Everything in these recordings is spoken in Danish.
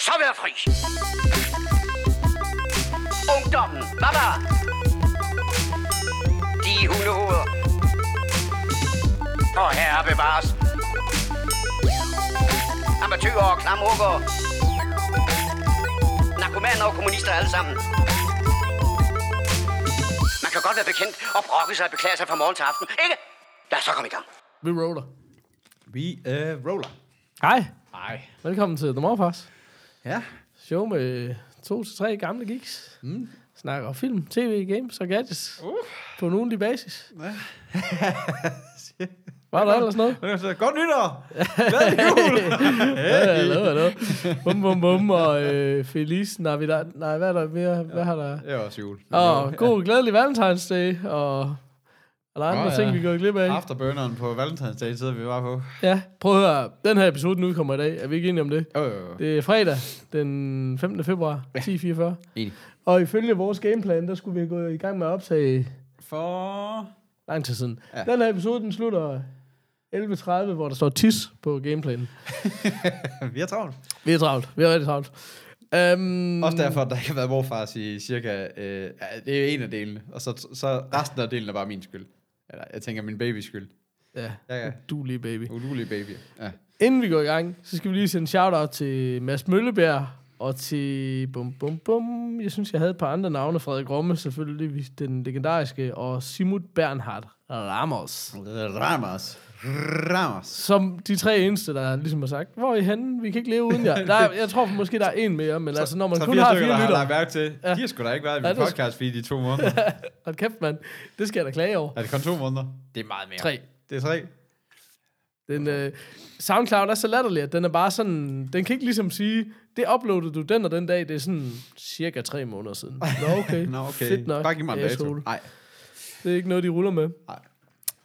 så være fri. Ungdommen, baba. De hundehoveder. Og herre bevares. Amatøger og klamrukker. Narkomaner og kommunister alle sammen. Man kan godt være bekendt og brokke sig og beklage sig fra morgen til aften, ikke? Lad os så komme i gang. Vi roller. Vi øh, roller. Hej. Ej. Velkommen til The Morfars. Ja. Show med to til tre gamle geeks. Mm. Snakker film, tv, games og gadgets. Uh. På en ugentlig basis. Var der ellers noget? Godt nytår! Glædelig jul! Ja, hallo, hallo. Bum, bum, bum, og øh, Feliz Navidad. Nej, hvad er der mere? Hvad har der? Det er også jul. Og god, glædelig Valentine's Day, og, og der er andre Nå, ja. ting, vi går glip af. Afterburneren på Valentine's Day sidder vi bare på. Ja, prøv at høre. Den her episode den udkommer i dag. Er vi ikke enige om det? Jo, jo, jo. Det er fredag, den 15. februar, 10.44. Enig. Og ifølge vores gameplan, der skulle vi gå i gang med at optage For... lang tid siden. Ja. Ja. Den her episode, den slutter 11.30, hvor der står TIS på gameplanen. vi er travlt. Vi er travlt. Vi er rigtig travlt. Um, Også derfor, at der ikke har været morfars i cirka... Øh, ja, det er en af delene. Og så, så resten af delen er bare min skyld. Eller, jeg tænker min babys skyld. Ja, Ja, ja. du lige baby. Udulig baby. Ja. Inden vi går i gang, så skal vi lige sende shout-out til Mads Møllebjerg og til bum bum bum. Jeg synes, jeg havde et par andre navne. Frederik Romme selvfølgelig, den legendariske, og Simut Bernhard Ramos. Ramos. Ramos. Som de tre eneste, der ligesom har sagt, hvor er I henne? Vi kan ikke leve uden jer. Der er, jeg tror måske, der er en mere, men altså, når man Så kun har fire der har lytter, lagt mærke til. Ja. De har sgu da ikke været i Ja, min er- podcast feed i to måneder. hold kæft, mand. Det skal jeg da klage over. er det kun to måneder? Det er meget mere. Tre. Det er tre. Den, øh, SoundCloud er så latterlig, at den er bare sådan... Den kan ikke ligesom sige, det uploadede du den og den dag, det er sådan cirka tre måneder siden. Nå, okay. Nå, okay. Fedt nok. Bare giv mig en dato. Nej. Det er ikke noget, de ruller med. Nej.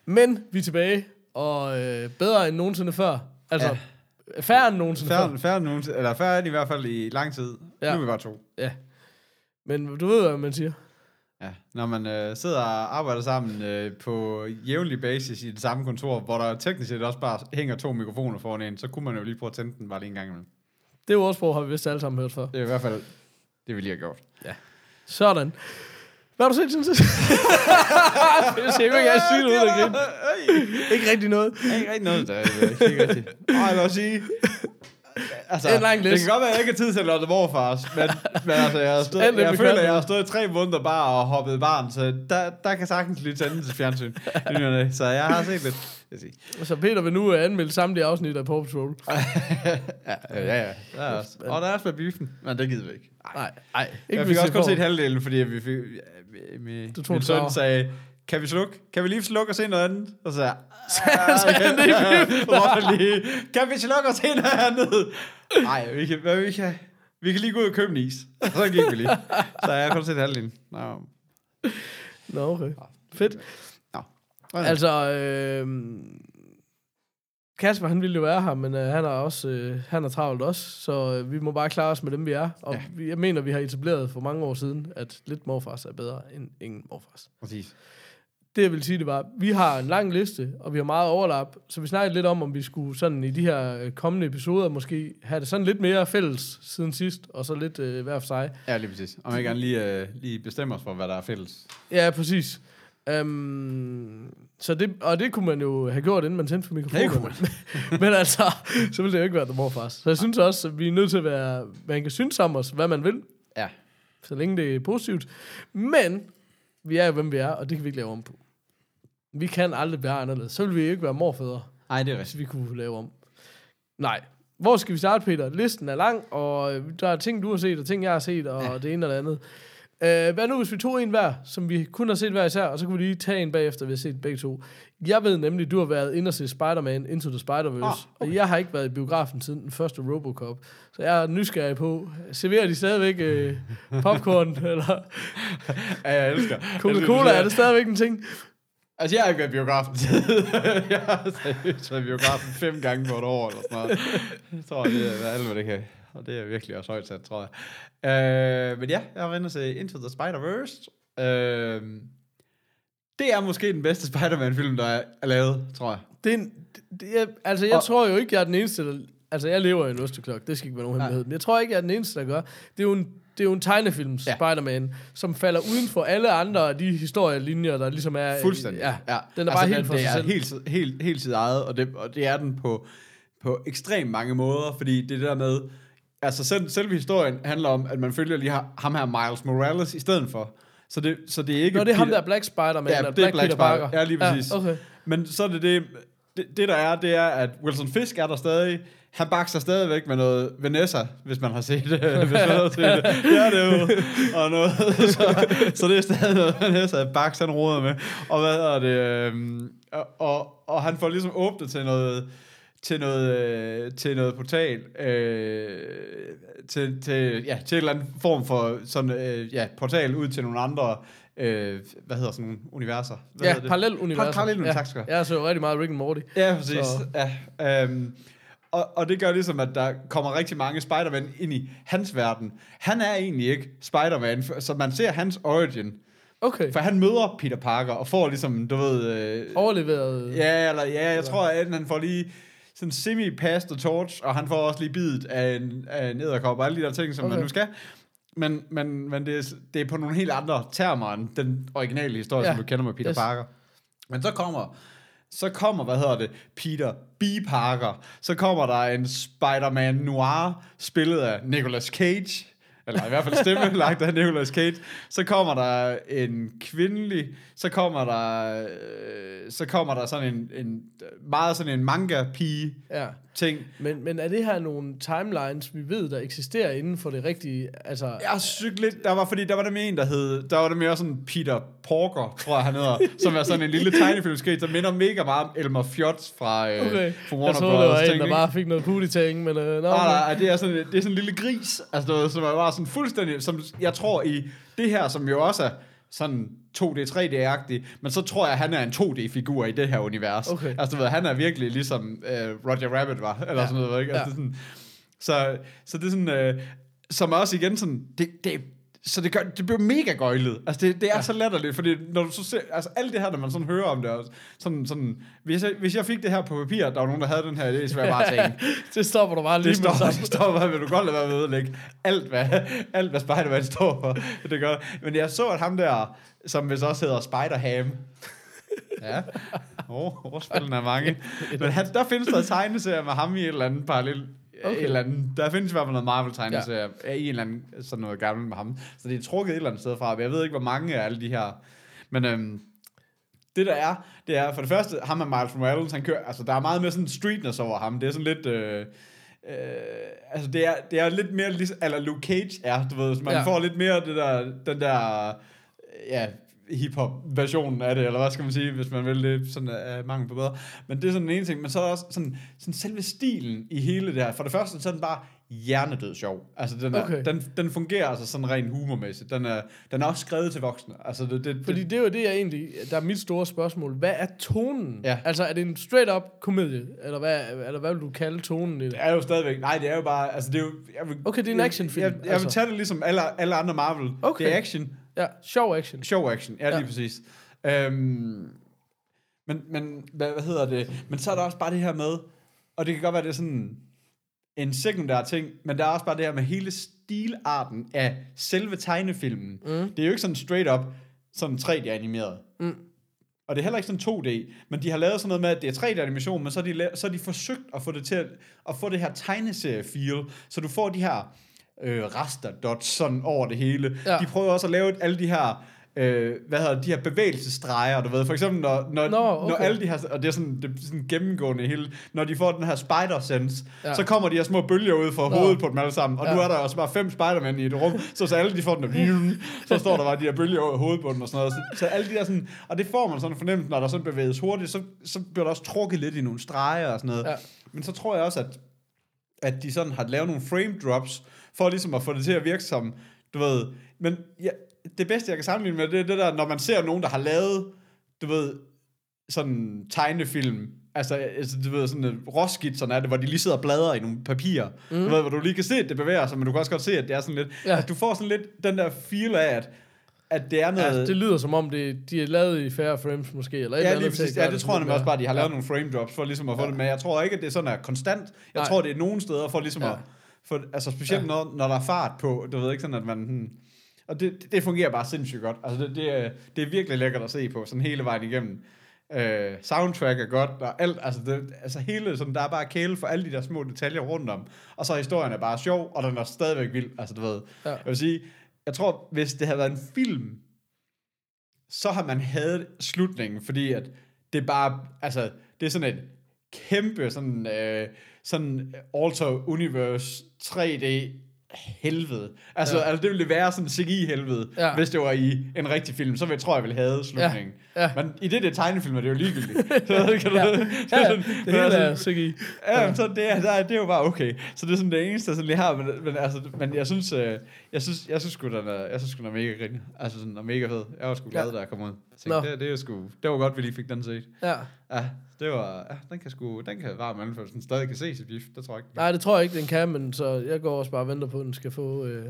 Men vi er tilbage, og øh, bedre end nogensinde før. Altså, ja. færre end nogensinde Færre, før. færre, nogen, eller færre end i hvert fald i lang tid. Ja. Ja. Nu er vi bare to. Ja. Men du ved, hvad man siger. Ja. Når man øh, sidder og arbejder sammen øh, på jævnlig basis i det samme kontor, hvor der teknisk set også bare hænger to mikrofoner foran en, så kunne man jo lige prøve at tænde den bare lige en gang imellem. Det er ordsprog, har vi vist alle sammen hørt før. Det er i hvert fald det, vi lige har gjort. Sådan. Hvad har du set siden sidst? jeg siger ikke, jeg sige noget, der grine. Ikke rigtig noget. Det ikke rigtig noget, der er øh, ikke rigtigt. Ej, lad os sige. Altså, Det er en lang det liste. kan godt være, at jeg ikke har tid til at det morfars, men, men altså, jeg, har stået, det, jeg føler, at jeg har stået i tre måneder bare og hoppet barn, så der, der kan sagtens lige tænde til fjernsyn. så jeg har set lidt. Jeg sige. Så Peter vil nu anmelde samtlige afsnit af Paw Patrol. ja, ja, ja. Der er også. Og der er også med biffen, men det gider vi ikke. Nej, nej. Jeg fik også kun set halvdelen, fordi vi fik, ja, med, Du tog min en søn sagde, kan vi slukke? Kan vi lige slukke og se noget andet? Og så jeg, sagde han det i Hvorfor lige? Kan vi slukke og se noget andet? Nej, vi kan, hvad, vi kan, vi kan lige gå ud og købe en is. Og så gik vi lige. Så jeg kun set halvdelen. Nå. Nå, okay. Fedt. Nå. Altså, øh, Kasper, han ville jo være her, men øh, han er også øh, han er travlt også, så øh, vi må bare klare os med dem, vi er. Og Ja. ja. vi, jeg mener, vi har etableret for mange år siden, at lidt morfars er bedre end ingen morfars. Præcis. Det jeg vil sige, det var, vi har en lang liste, og vi har meget overlap, så vi snakkede lidt om, om vi skulle sådan i de her øh, kommende episoder måske have det sådan lidt mere fælles siden sidst, og så lidt øh, hver for sig. Ja, lige præcis. Om jeg gerne lige, uh, lige bestemmer os for, hvad der er fælles. Ja, præcis. Um, så det, og det kunne man jo have gjort, inden man tændte for mikrofonen. Kunne Men altså, så ville det jo ikke være The Morfars. Så jeg synes også, at vi er nødt til at være... Man kan synes om os, hvad man vil, Ja. så længe det er positivt. Men vi er jo, hvem vi er, og det kan vi ikke lave om på. Vi kan aldrig være anderledes. Så vil vi ikke være morfædre, Nej, det er hvis rigtigt. vi kunne lave om. Nej. Hvor skal vi starte, Peter? Listen er lang, og øh, der er ting, du har set, og ting, jeg har set, og ja. det ene og det andet. Uh, hvad nu, hvis vi tog en hver, som vi kun har set hver især, og så kunne vi lige tage en bagefter, vi har set begge to. Jeg ved nemlig, du har været inde og se Spider-Man Into the Spider-Verse, oh, okay. og jeg har ikke været i biografen siden den første Robocop. Så jeg er nysgerrig på, serverer de stadigvæk uh, popcorn, eller Ja, jeg elsker. Coca-Cola, er det stadigvæk en ting? Altså, jeg har ikke været biografen. jeg har seriøst været biografen fem gange på et år, eller sådan noget. Jeg tror, det er alt, hvad det kan. Og det er virkelig også højt sat, tror jeg. Øh, men ja, jeg har været inde og se Into the Spider-Verse. Øh, det er måske den bedste Spider-Man-film, der er, lavet, tror jeg. Det er en, det, altså, jeg Og- tror jo ikke, jeg er den eneste, der... Altså, jeg lever i en osteklok. Det skal ikke være nogen hemmelighed. Men jeg tror ikke, jeg er den eneste, der gør. Det er jo en, det er jo en tegnefilm, ja. Spider-Man, som falder uden for alle andre af de historielinjer, der ligesom er... Fuldstændig. Ja, ja. Den er bare helt for det sig er selv. Helt, helt, helt sit eget, og det, og det er den på, på ekstremt mange måder, fordi det er der med, altså selv, selve historien handler om, at man følger lige ham- ham her Miles Morales i stedet for. Så det, så det er ikke... Nå, det er ham Peter- der Black Spider-Man, Ja, eller det er Black, Black Peter. Parker. Ja, lige præcis. Ja, okay. Men så er det det, det, det der er, det er, at Wilson Fisk er der stadig. Han bakser stadigvæk med noget Vanessa, hvis man har set det. hvis man har set det. Det er jo. Og noget, så, så det er stadig noget Vanessa, Baks han roder med. Og hvad hedder det? øhm, Og, og, han får ligesom åbnet til noget til noget, øh, til noget portal, øh, til, til, ja, til en eller anden form for sådan, øh, ja, portal ud til nogle andre, øh, hvad hedder sådan nogle universer? Hvad Ja, hedder det? parallel univers. Parallel univers, tak skal du have. Jeg så rigtig meget Rick and Morty. Ja, præcis. Så- Ja, øhm, og, og det gør ligesom, at der kommer rigtig mange Spider-Man ind i hans verden. Han er egentlig ikke Spider-Man, så man ser hans origin. Okay. For han møder Peter Parker og får ligesom, du ved... Øh, Overleveret. ja, eller, ja, jeg tror, at han får lige sådan semi-past og torch, og han får også lige bidet af en, af en æderkop og alle de der ting, som okay. Man nu skal. Men, men, men det, er, det er på nogle helt andre termer end den originale historie. Ja. som du kender med Peter Yes. Parker. Men så kommer, så kommer, hvad hedder det, Peter B. Parker. Så kommer der en Spider-Man Noir, spillet af Nicolas Cage. Eller i hvert fald stemme lagt af Nicolas Cage. Så kommer der en kvindelig, så kommer der, øh, så kommer der sådan en, en meget sådan en manga-pige Ja ting. Men, men er det her nogle timelines, vi ved, der eksisterer inden for det rigtige? Altså, Jeg synes lidt, der var, fordi der var der med en, der hed, der var der mere sådan Peter Porker, tror jeg han hedder, som er sådan en lille tegnefilmskate, der minder mega meget om Elmer Fjot fra, øh, okay. fra Jeg Warner troede, det var en, der ikke? bare fik noget pooty-ting, men... Øh, nå, Nej, nej, det er sådan, det er sådan en lille gris, altså som er bare sådan fuldstændig, som jeg tror i det her, som jo også er sådan 2D, 3D-agtig, men så tror jeg, at han er en 2D-figur i det her univers. Okay. Altså, du ved, han er virkelig ligesom øh, Roger Rabbit var, eller Ja. sådan noget, ikke? Altså, Ja. sådan, så, så det er sådan, øh, som også igen sådan, det, det, så det, gør, det bliver mega gøjlet. Altså, det, det er ja. så latterligt, fordi når du så ser, altså alt det her, når man sådan hører om det, og sådan, sådan, hvis, jeg, hvis jeg fik det her på papir, der var nogen, der havde den her idé, så ville jeg bare tænke, det stopper du bare lige det med står, det bare, vil du godt lade være med at ødelægge alt, hvad, alt, hvad Spider-Man står for. Det gør. Men jeg så, at ham der, som vist også hedder Spider-Ham, ja, oh, ordspillene er mange. Men han, der findes der tegneserie med ham i et eller andet parallel, okay. Eller andet, der findes i hvert fald noget Marvel-tegneserie ja. i en eller anden, sådan noget gammelt med ham. Så det er trukket et eller andet sted fra, men jeg ved ikke, hvor mange af alle de her, men øhm, det der er, det er for det første, ham er Miles Morales, han kører, altså der er meget mere sådan streetness over ham, det er sådan lidt, øh, øh, altså det er, det er lidt mere ligesom, eller Luke Cage er, du ved, man. Ja. får lidt mere det der, den der, ja, hip-hop versionen af det, eller hvad skal man sige, hvis man vil det, sådan er mangel på bedre. Men det er sådan en ene ting, men så er der også sådan, sådan selve stilen i hele det her. For det første, så er den bare hjernedød sjov. Altså, den, er, Okay. den, den fungerer altså sådan rent humormæssigt. Den er, den er også skrevet til voksne. Altså, det, det, Fordi det, det er jo det, jeg egentlig, der er mit store spørgsmål. Hvad er tonen? Ja. Altså, er det en straight-up komedie? Eller hvad, eller hvad vil du kalde tonen i det? det er jo stadigvæk, nej, det er jo bare, altså det er jo, jeg vil, Okay, det er en actionfilm, Jeg, jeg, jeg vil altså. tage det ligesom alle, alle andre Marvel. Okay. Det er action, Ja, sjov action. Show action, ja, lige Ja. præcis. Øhm, men, men hvad, hvad hedder det? Men så er der også bare det her med, og det kan godt være, det er sådan en sekundær ting, men der er også bare det her med hele stilarten af selve tegnefilmen. Mm. Det er jo ikke sådan straight up, sådan 3D-animeret. Mm. Og det er heller ikke sådan 2D, men de har lavet sådan noget med, at det er 3D-animation, men så har de, la- så har de forsøgt at få det til at, at få det her tegneserie-feel, så du får de her øh, raster dots sådan over det hele. Ja. De prøver også at lave alle de her øh, hvad hedder de her bevægelsesstreger, du ved, for eksempel når, når, Nå, okay. når alle de her, og det er sådan, det er sådan gennemgående hele, når de får den her spider sense, ja. Så kommer de her små bølger ud fra Nå. hovedet på dem alle sammen, og ja. Nu er der også bare fem spidermænd i et rum, så, så alle de får den der, så står der bare de her bølger over hovedet på dem og sådan noget, så, så alle de der sådan, og det får man sådan fornemmelse, når der sådan bevæges hurtigt, så, så bliver der også trukket lidt i nogle streger og sådan noget, Ja. men så tror jeg også, at at de sådan har lavet nogle frame drops, for ligesom at få det til at virke som, du ved, men ja, det bedste, jeg kan sammenligne med, det er det der, når man ser nogen, der har lavet, du ved, sådan tegnefilm, altså, altså du ved, sådan øh, råskitserne af det, hvor de lige sidder og bladrer i nogle papirer, mm. du ved, hvor du lige kan se, at det bevæger sig, men du kan også godt se, at det er sådan lidt, Ja. at du får sådan lidt den der feel af, at at det er noget... Ja, det lyder som om, det, de er lavet i færre frames måske, eller et eller Ja, andet. til at præcis. Ja, det tror jeg også bare, de har lavet nogle frame drops for ligesom at få Ja. det med. Jeg tror ikke, at det er sådan er konstant. Jeg Nej. tror, det er nogle steder for ligesom Ja. at... For, altså specielt Ja. når, når der er fart på, du ved ikke sådan, at man... Hmm, og det, det, det fungerer bare sindssygt godt. Altså det, det, er, det er virkelig lækkert at se på, sådan hele vejen igennem. Øh, soundtrack er godt, og alt, altså, det, altså hele, sådan, der er bare kæle for alle de der små detaljer rundt om. Og så er historien er bare sjov, og den er stadigvæk vild. Altså du ved, Ja. jeg vil sige, jeg tror, hvis det havde været en film, så har man hadet slutningen, fordi at det bare, altså, det er sådan et kæmpe sådan, øh, sådan alter universe 3D helvede. Altså, Ja. altså det ville være sådan CGI helvede, Ja. hvis det var i en rigtig film, så jeg tror jeg ville have slutningen. Ja. Ja. Men i det der tegnefilm er det jo ligegyldigt. så kan du, Ja. det Ja, er det sådan- hele altså- er CGI. Ja, men så det, er, der, det er jo bare okay. Så det er sådan det eneste, jeg sådan lige har. Men, men, altså, men jeg synes, øh, jeg synes, jeg synes sgu, den er, jeg synes sgu, den er mega grin. Altså sådan, er mega fed. Jeg var sgu glad, Ja. da jeg kom ud. Tænkte, det, det, er sgu, det var godt, vi lige fik den set. Ja. Ja, det var, ja, den kan sgu, den kan varme anførsel. Den stadig kan ses i bif, det tror jeg ikke. Nej, det tror jeg ikke, den kan, men så jeg går også bare og venter på, at den skal få øh,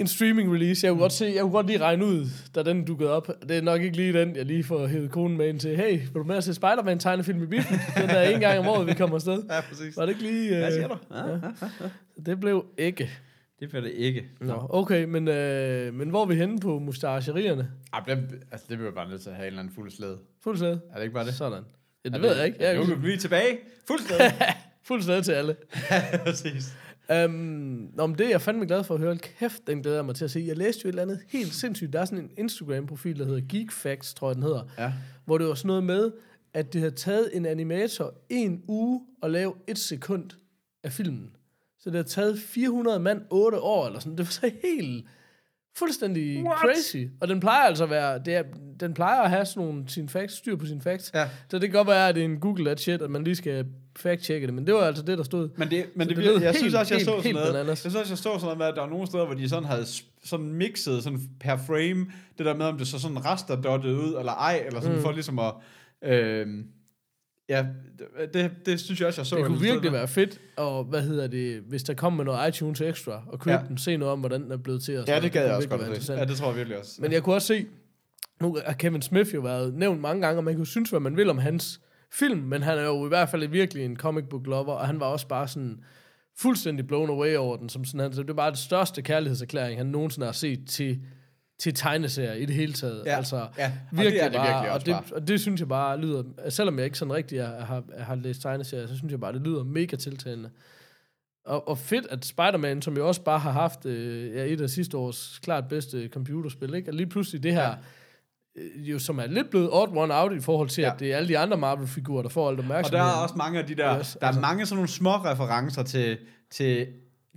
en streaming release. Jeg kunne godt se, jeg kunne godt lige regne ud, da den dukkede op. Det er nok ikke lige den, jeg lige får hævet konen med ind til. Hey, vil du med at se Spider-Man tegnefilm i biffen? Den der en gang om året, vi kommer afsted. Ja, præcis. Var det ikke lige... Øh, Hvad siger du? Ja, ja. Det blev ikke. Det bliver det ikke. Nå, okay, men, øh, men hvor er vi henne på mustacherierne? Ah, den, altså, det bliver bare nødt til at have en eller anden fuld slæde. Fuld slæde. Er det ikke bare det? Sådan. Ja, det Er ved jeg ikke. Jeg nu er er vi tilbage. Fuld slæde. fuld slæde til alle. præcis. Um, nå, men det er jeg fandme glad for at høre. Kæft, den glæder jeg mig til at se. Jeg læste jo et eller andet helt sindssygt. Der er sådan en Instagram-profil, der hedder Geek Facts, tror jeg, den hedder. Ja. Hvor det var sådan noget med, at det havde taget en animator en uge og lave et sekund af filmen. Så det har taget 400 mand 8 år, eller sådan. Det var så helt fuldstændig What? crazy. Og den plejer altså at være, det er, den plejer at have sådan nogle sine facts, styr på sine facts. Ja. Så det kan godt være, at det er en Google that shit, at man lige skal fact-checke det. Men det var altså det, der stod. Men det, men Så det, det jeg synes helt- også, jeg helt- så sådan helt noget, jeg synes også, jeg så sådan noget med, at der var nogle steder, hvor de sådan havde sådan mixet sådan per frame, det der med, om det så sådan rester dottet ud, eller ej, eller sådan mm. for ligesom at, øh, ja, det, det, synes jeg også, jeg så. Det et kunne virkelig være fedt, og hvad hedder det, hvis der kom med noget iTunes Extra, og købe ja. Ja. den, se noget om, hvordan den er blevet til. Og Ja, det gad jeg også godt. Ja, det tror jeg virkelig også. Men jeg kunne også se, nu har Kevin Smith jo været nævnt mange gange, og man kunne synes, hvad man vil om hans film, men han er jo i hvert fald virkelig en comic book lover, og han var også bare sådan fuldstændig blown away over den, som sådan, han, det var bare det største kærlighedserklæring, han nogensinde har set til, til tegneserier i det hele taget. Ja, altså, ja. Og virkelig, det er det bare, virkelig og, det, bare. og det synes jeg bare lyder, selvom jeg ikke sådan rigtig er, har, har læst tegneserier, så synes jeg bare, det lyder mega tiltalende. Og, og fedt, at Spider-Man, som jo også bare har haft øh, ja, et af sidste års klart bedste computerspil, ikke? og lige pludselig det her, ja. øh, jo, som er lidt blevet odd one out i forhold til, ja. At det er alle de andre Marvel-figurer, der får alt Og opmærksomhed. der er også mange af de der, Yes, der er altså. mange sådan nogle små referencer til, til,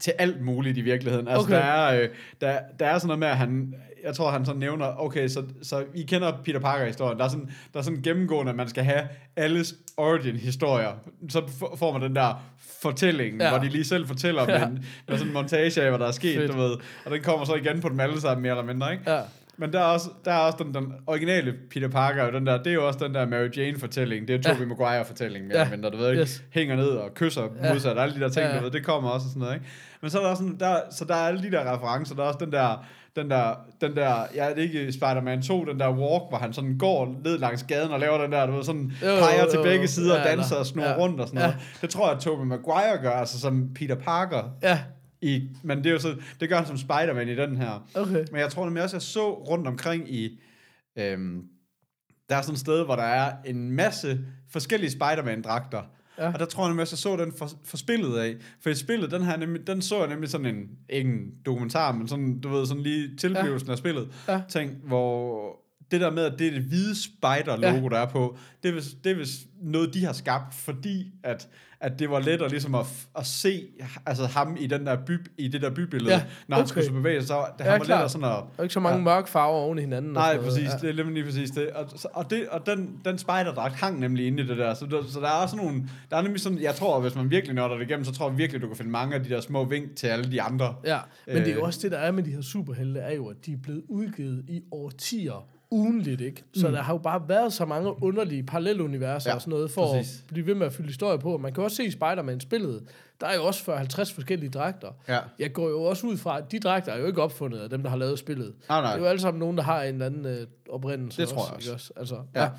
til alt muligt i virkeligheden. Altså Okay. der, er, øh, der, der er sådan noget med, at han, jeg tror han sådan nævner, okay, så, så I kender Peter Parker-historien, der er sådan, der er sådan gennemgående, at man skal have alles origin-historier. Så får man den der fortælling, Ja. hvor de lige selv fortæller Ja. ja. med, en, med sådan en montage af, hvad der er sket, Fedt. du ved. Og den kommer så igen på dem alle sammen, mere eller mindre, ikke? Ja. Men der er også, der er også den, den originale Peter Parker, og den der, det er jo også den der Mary Jane-fortælling. Det er Ja. Tobey Maguire-fortælling, mere Ja. ja. mindre, du ved ikke? Yes. Hænger ned og kysser Ja. ja. modsat, alle de der ting, Ja, ja. ja. du ved, det kommer også og sådan noget, ikke? Men så er der også sådan, der, så der er alle de der referencer, der er også den der, den der, den der, ja, det er ikke Spider-Man 2, den der walk, hvor han sådan går ned langs gaden og laver den der, du ved, sådan Jo, peger jo, til begge sider Ja, og danser eller- og snor ja. rundt og sådan Ja. noget. Det tror jeg, at Tobey Maguire gør, altså som Peter Parker. ja, I, men det er jo så, det gør han som Spider-Man i den her. okay. Men jeg tror nemlig også, jeg så rundt omkring i... Øhm, der er sådan et sted, hvor der er en masse forskellige Spider-Man-dragter. Ja. Og der tror jeg nemlig også, jeg så den for, for spillet af. For i spillet, den, her, nemlig, den så jeg nemlig sådan en, ikke en dokumentar, men sådan, du ved, sådan lige tilblivelsen ja. af spillet. Ja. Ting, hvor det der med, at det er det hvide spider-logo, Ja. der er på, det er, vist, det er vist noget, de har skabt, fordi at, at det var lettere ligesom at, at se altså ham i, den der by, i det der bybillede, Ja, ja. når han okay. skulle bevæge sig. Så det, Ja, han var klart. lettere sådan at... Og ikke så mange ja. mørke farver oven i hinanden. og Nej, sådan noget. præcis. Det er nemlig lige præcis det. Og, og, det, og den, den spejderdragt hang nemlig inde i det der. Så, der. så der er også nogle... Der er nemlig sådan... Jeg tror, hvis man virkelig nørder det igennem, så tror jeg virkelig, du kan finde mange af de der små vink til alle de andre. Ja, men det er jo Øh. også det, der er med de her superhelte, er jo, at de er blevet udgivet i årtier, ugenligt, ikke? Så der har jo bare været så mange underlige paralleluniverser Ja, og sådan noget, for præcis. at blive ved med at fylde historie på. Man kan også se i Spider-Man-spillet, der er jo også 40-50 forskellige dragter. Ja. Jeg går jo også ud fra, at de dragter er jo ikke opfundet af dem, der har lavet spillet. Nej, nej. Det er jo alle sammen nogen, der har en eller anden øh, oprindelse Det tror jeg ikke også. Altså, Ja. ja.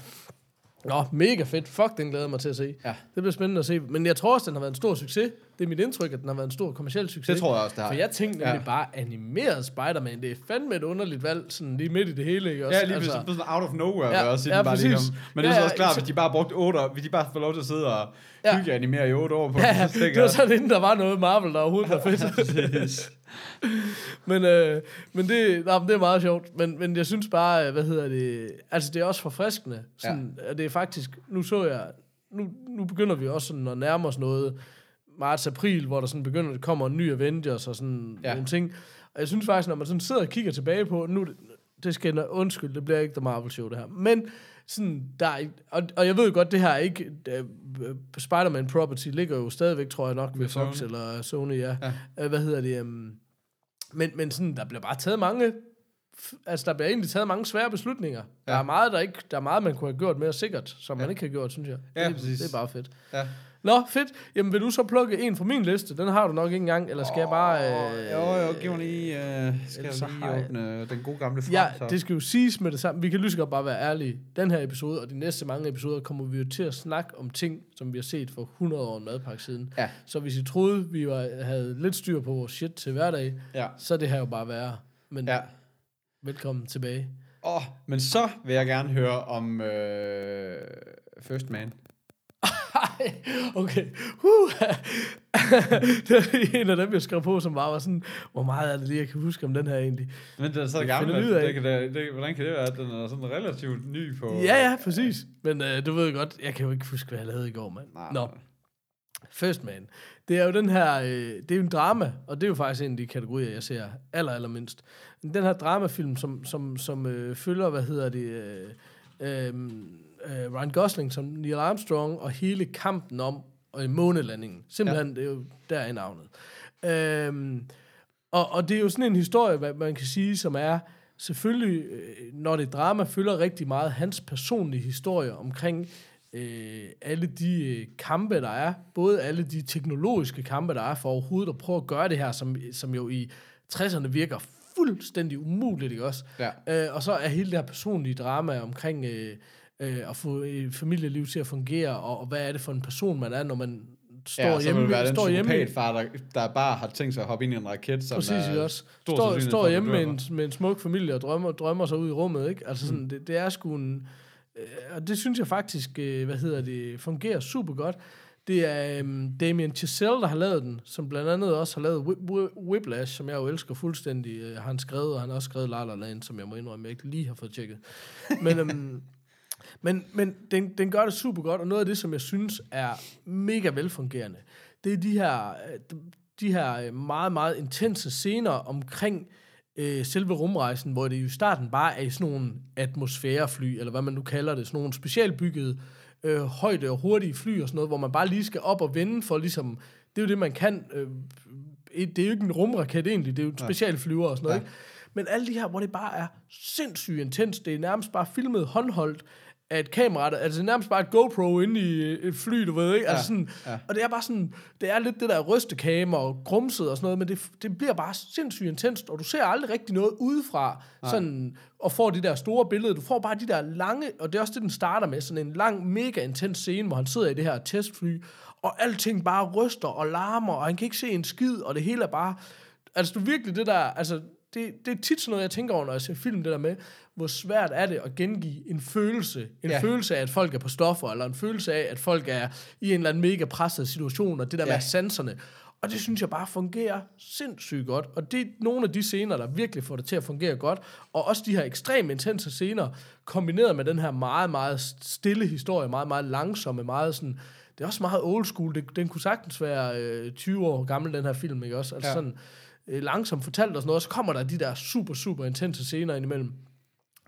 Nå, mega fedt. Fuck, den glæder jeg mig til at se. Ja. Det bliver spændende at se. Men jeg tror også, den har været en stor succes. Det er mit indtryk, at den har været en stor kommersiel succes. Det tror jeg også, det har. For jeg tænkte nemlig Ja. bare, animeret Spider-Man, det er fandme et underligt valg, sådan lige midt i det hele, ikke også? Ja, lige altså, sådan out of nowhere, Ja, også, ja, bare lige præcis. kom. Men det er Ja, så også klart, så- hvis de bare brugte 8 år, hvis de bare får lov til at sidde og Ja. hygge animere i 8 år på Ja, det, så det var sådan, inden der var noget Marvel, der overhovedet var fedt. Men, øh, men det, nej, men det er meget sjovt. Men, men jeg synes bare, øh, hvad hedder det... Altså, det er også forfriskende. Sådan, ja. Det er faktisk... Nu så jeg... Nu, nu begynder vi også sådan at nærme os noget marts-april, hvor der sådan begynder, at kommer en ny Avengers og sådan Ja. nogle ting. Og jeg synes faktisk, når man sådan sidder og kigger tilbage på, nu, det skal undskyld, det bliver ikke The Marvel Show det her, men sådan, der er, og, og jeg ved godt, det her er ikke, uh, Spider-Man Property ligger jo stadigvæk, tror jeg nok, ved, Fox Sony. eller Sony, ja. Ja. Uh, hvad hedder det? Um, men, men sådan, der bliver bare taget mange, altså der bliver egentlig taget mange svære beslutninger. Ja. Der er meget, der ikke, der er meget, man kunne have gjort mere sikkert, som. Ja. man ikke har gjort, synes jeg. Ja, det, præcis. det er bare fedt. Ja. Nå, fedt. Jamen, vil du så plukke en fra min liste? Den har du nok ikke engang, eller skal jeg bare... Øh, Jo, jo, giv mig lige, uh, skal jeg lige har jeg- åbne den gode gamle frem, Ja, så. det skal jo siges med det samme. Vi kan lige så godt bare være ærlige. Den her episode og de næste mange episoder kommer vi jo til at snakke om ting, som vi har set for 100 år en madpakke siden. Ja. Så hvis I troede, vi var, havde lidt styr på vores shit til hverdag, Ja. så er det her jo bare værre. Men Ja. velkommen tilbage. Åh, men så vil jeg gerne høre om øh, First Man. Okay. Uh. det er en af dem, jeg skrev på, som bare var sådan, hvor meget er det lige, jeg kan huske om den her egentlig. Men den er så gammel, at af- det, kan, det, det, hvordan kan det være, at den er sådan relativt ny på... Ja, ja, præcis. Men uh, du ved godt, jeg kan jo ikke huske, hvad jeg lavede i går, mand. Nej, Nå. First Man. Det er jo den her, øh, det er jo en drama, og det er jo faktisk en af de kategorier, jeg ser aller, aller mindst. Den her dramafilm, som, som, som øh, følger, hvad hedder det, øh, øh, øh, Ryan Gosling som Neil Armstrong, og hele kampen om øh, månelandingen. Simpelthen, ja. det er jo der er navnet. Øh, og, og det er jo sådan en historie, hvad man kan sige, som er selvfølgelig, øh, når det drama, følger rigtig meget hans personlige historie omkring øh, alle de øh, kampe, der er. Både alle de teknologiske kampe, der er for overhovedet at prøve at gøre det her, som, som jo i 60'erne virker fuldstændig umuligt, ikke også? Ja. Øh, og så er hele det her personlige drama omkring øh, øh, at få et familieliv til at fungere, og, og hvad er det for en person, man er, når man står ja, så hjemme, vil være den står hjemme psykopatfar, der, der bare har tænkt sig at hoppe ind i en raket, som Præcis, er ikke også? Står, står hjemme med en, med en smuk familie og drømmer, drømmer sig ud i rummet, ikke? Altså sådan, Mm. det, det er sgu en... Øh, og det synes jeg faktisk, øh, hvad hedder det, fungerer super godt. Det er um, Damien Chazelle, der har lavet den, som blandt andet også har lavet Whip, Whip, Whiplash, som jeg jo elsker fuldstændig. Øh, har han skrevet, og han har også skrevet La La Land, som jeg må indrømme, jeg ikke lige har fået tjekket. Men, um, men, men den, den gør det super godt, og noget af det, som jeg synes er mega velfungerende, det er de her, de her øh, meget, meget intense scener omkring øh, selve rumrejsen, hvor det jo i starten bare er i sådan nogle atmosfærefly, eller hvad man nu kalder det, sådan nogle specialbyggede øh, højde og hurtige fly og sådan noget, hvor man bare lige skal op og vende for ligesom, det er jo det, man kan. Øh, det er jo ikke en rumraket egentlig, det er jo en specialflyver og sådan noget, Ja. ikke? Men alle de her, hvor det bare er sindssygt intens, det er nærmest bare filmet håndholdt af et kamera, der- altså er nærmest bare et GoPro inde i et fly, du ved, ikke? Altså sådan, ja. Og det er bare sådan, det er lidt det der rystekamer og grumset og sådan noget, men det, det bliver bare sindssygt intenst, og du ser aldrig rigtig noget udefra, sådan, og får de der store billeder. Du får bare de der lange, og det er også det, den starter med, sådan en lang, mega intens scene, hvor han sidder i det her testfly, og alting bare ryster og larmer, og han kan ikke se en skid, og det hele er bare... Altså, du virkelig det der... Altså, det, det er tit sådan noget, jeg tænker over, når jeg ser film, det der med, hvor svært er det at gengive en følelse. En Ja. følelse af, at folk er på stoffer, eller en følelse af, at folk er i en eller anden mega presset situation, og det der Ja. med sanserne. Og det synes jeg bare fungerer sindssygt godt. Og det er nogle af de scener, der virkelig får det til at fungere godt. Og også de her ekstremt intense scener, kombineret med den her meget, meget stille historie, meget, meget langsomme, meget sådan... Det er også meget old school. Det, den kunne sagtens være øh, 20 år gammel, den her film, ikke også? Altså ja. sådan øh, langsomt fortalt og sådan noget, og så kommer der de der super, super intense scener indimellem.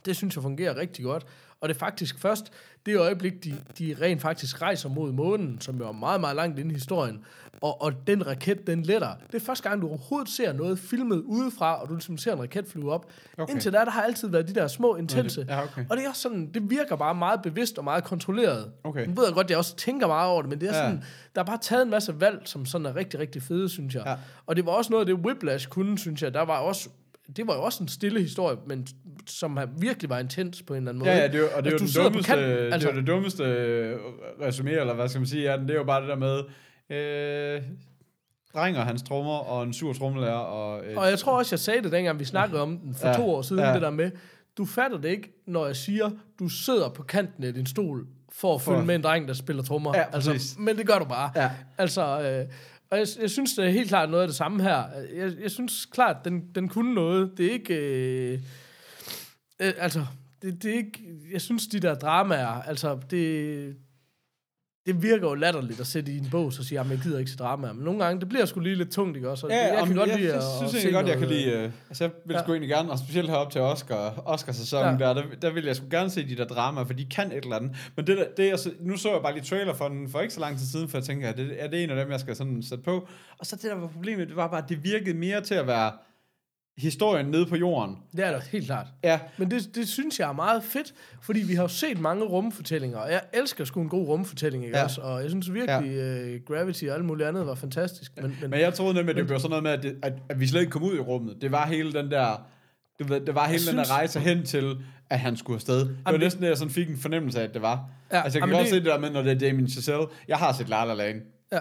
Det synes jeg fungerer rigtig godt. Og det er faktisk først det øjeblik, de, de rent faktisk rejser mod månen, som jo er meget, meget langt inde i historien, og, og den raket, den letter. Det er første gang, du overhovedet ser noget filmet udefra, og du ligesom ser en raket flyve op. Okay. Indtil da, der har altid været de der små, intense. ja, okay. Og det er også sådan, det virker bare meget bevidst og meget kontrolleret. Okay. Nu ved jeg godt, jeg også tænker meget over det, men det er Ja. sådan, der er bare taget en masse valg, som sådan er rigtig, rigtig fede, synes jeg. Ja. Og det var også noget af det, Whiplash kunne, synes jeg. Der var også, det var jo også en stille historie, men som har- virkelig var intens på en eller anden måde. Ja, ja, det er, jo- og det er Altså, jo den dummeste, kanten, altså. det er jo det dummeste øh, resumé, eller hvad skal man sige, ja, det er jo bare det der med, øh, dreng og hans trommer, og en sur trommelærer, og... Øh, Og jeg tror også, jeg sagde det, dengang vi snakkede om den for Ja, to år siden, ja. det der med, du fatter det ikke, når jeg siger, du sidder på kanten af din stol, for at For- følge med en dreng, der spiller trommer. Ja, altså, præcis. men det gør du bare. Ja. Altså, øh, og jeg, jeg synes, det er helt klart noget af det samme her. Jeg, jeg synes klart, den, den kunne noget. Det er ikke... Øh, øh, altså, det, det er ikke... Jeg synes, de der dramaer, altså, det... Det virker jo latterligt at sætte i en bog, så sige, at jeg gider ikke se dramaer. Men nogle gange, det bliver sgu lige lidt tungt, ikke også? Og Ja, jeg om- kan godt jeg, lide jeg, synes egentlig godt, jeg kan lide... Øh, altså, jeg vil Ja. sgu egentlig gerne, og specielt herop til Oscar, Oscar-sæsonen Ja. der, der, der vil jeg sgu gerne se de der dramaer, for de kan et eller andet. Men det, der, det er, så- nu så jeg bare lige trailer for den for ikke så lang tid siden, for jeg tænker, er det, er det en af dem, jeg skal sådan sætte på? Og så det, der var problemet, det var bare, at det virkede mere til at være historien nede på jorden. Det er da helt klart. Ja, Men det, det synes jeg er meget fedt, fordi vi har jo set mange rumfortællinger, og jeg elsker sgu en god rumfortælling, ikke Ja. også? Og jeg synes virkelig, ja. uh, Gravity og alt muligt andet var fantastisk. Men, men, Men jeg troede nemlig, at det blev sådan noget med, at, det, at, at vi slet ikke kom ud i rummet. Det var hele den der... Du ved, det var hele Jeg den der synes- rejse hen til, at han skulle afsted. Det var Jamen, det- næsten det, jeg sådan fik en fornemmelse af, at det var. Ja, altså, jeg kan godt det- se det der med, når det er Damien Chazelle. Jeg har set La La Land. Ja,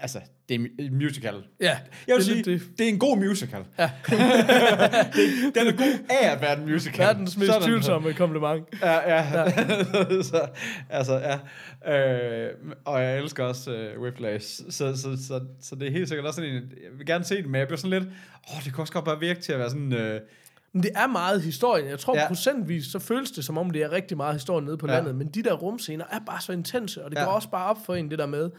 Altså, det er en musical. ja, Jeg vil det sige, det. det. er en god musical. Ja. det, den er god af at være en musical. Verdens mest Sådan. tvivlsomme kompliment. Ja, ja. ja. så, altså, ja. Øh, og jeg elsker også uh, Whiplash. Så, så, så, så, det er helt sikkert også sådan en, jeg vil gerne se det, men jeg bliver sådan lidt, åh, det kunne også godt bare virke til at være sådan, øh, Men det er meget historien. Jeg tror Ja. procentvis, så føles det som om, det er rigtig meget historien nede på Ja. landet. Men de der rumscener er bare så intense, og det ja. går også bare op for en, det der med.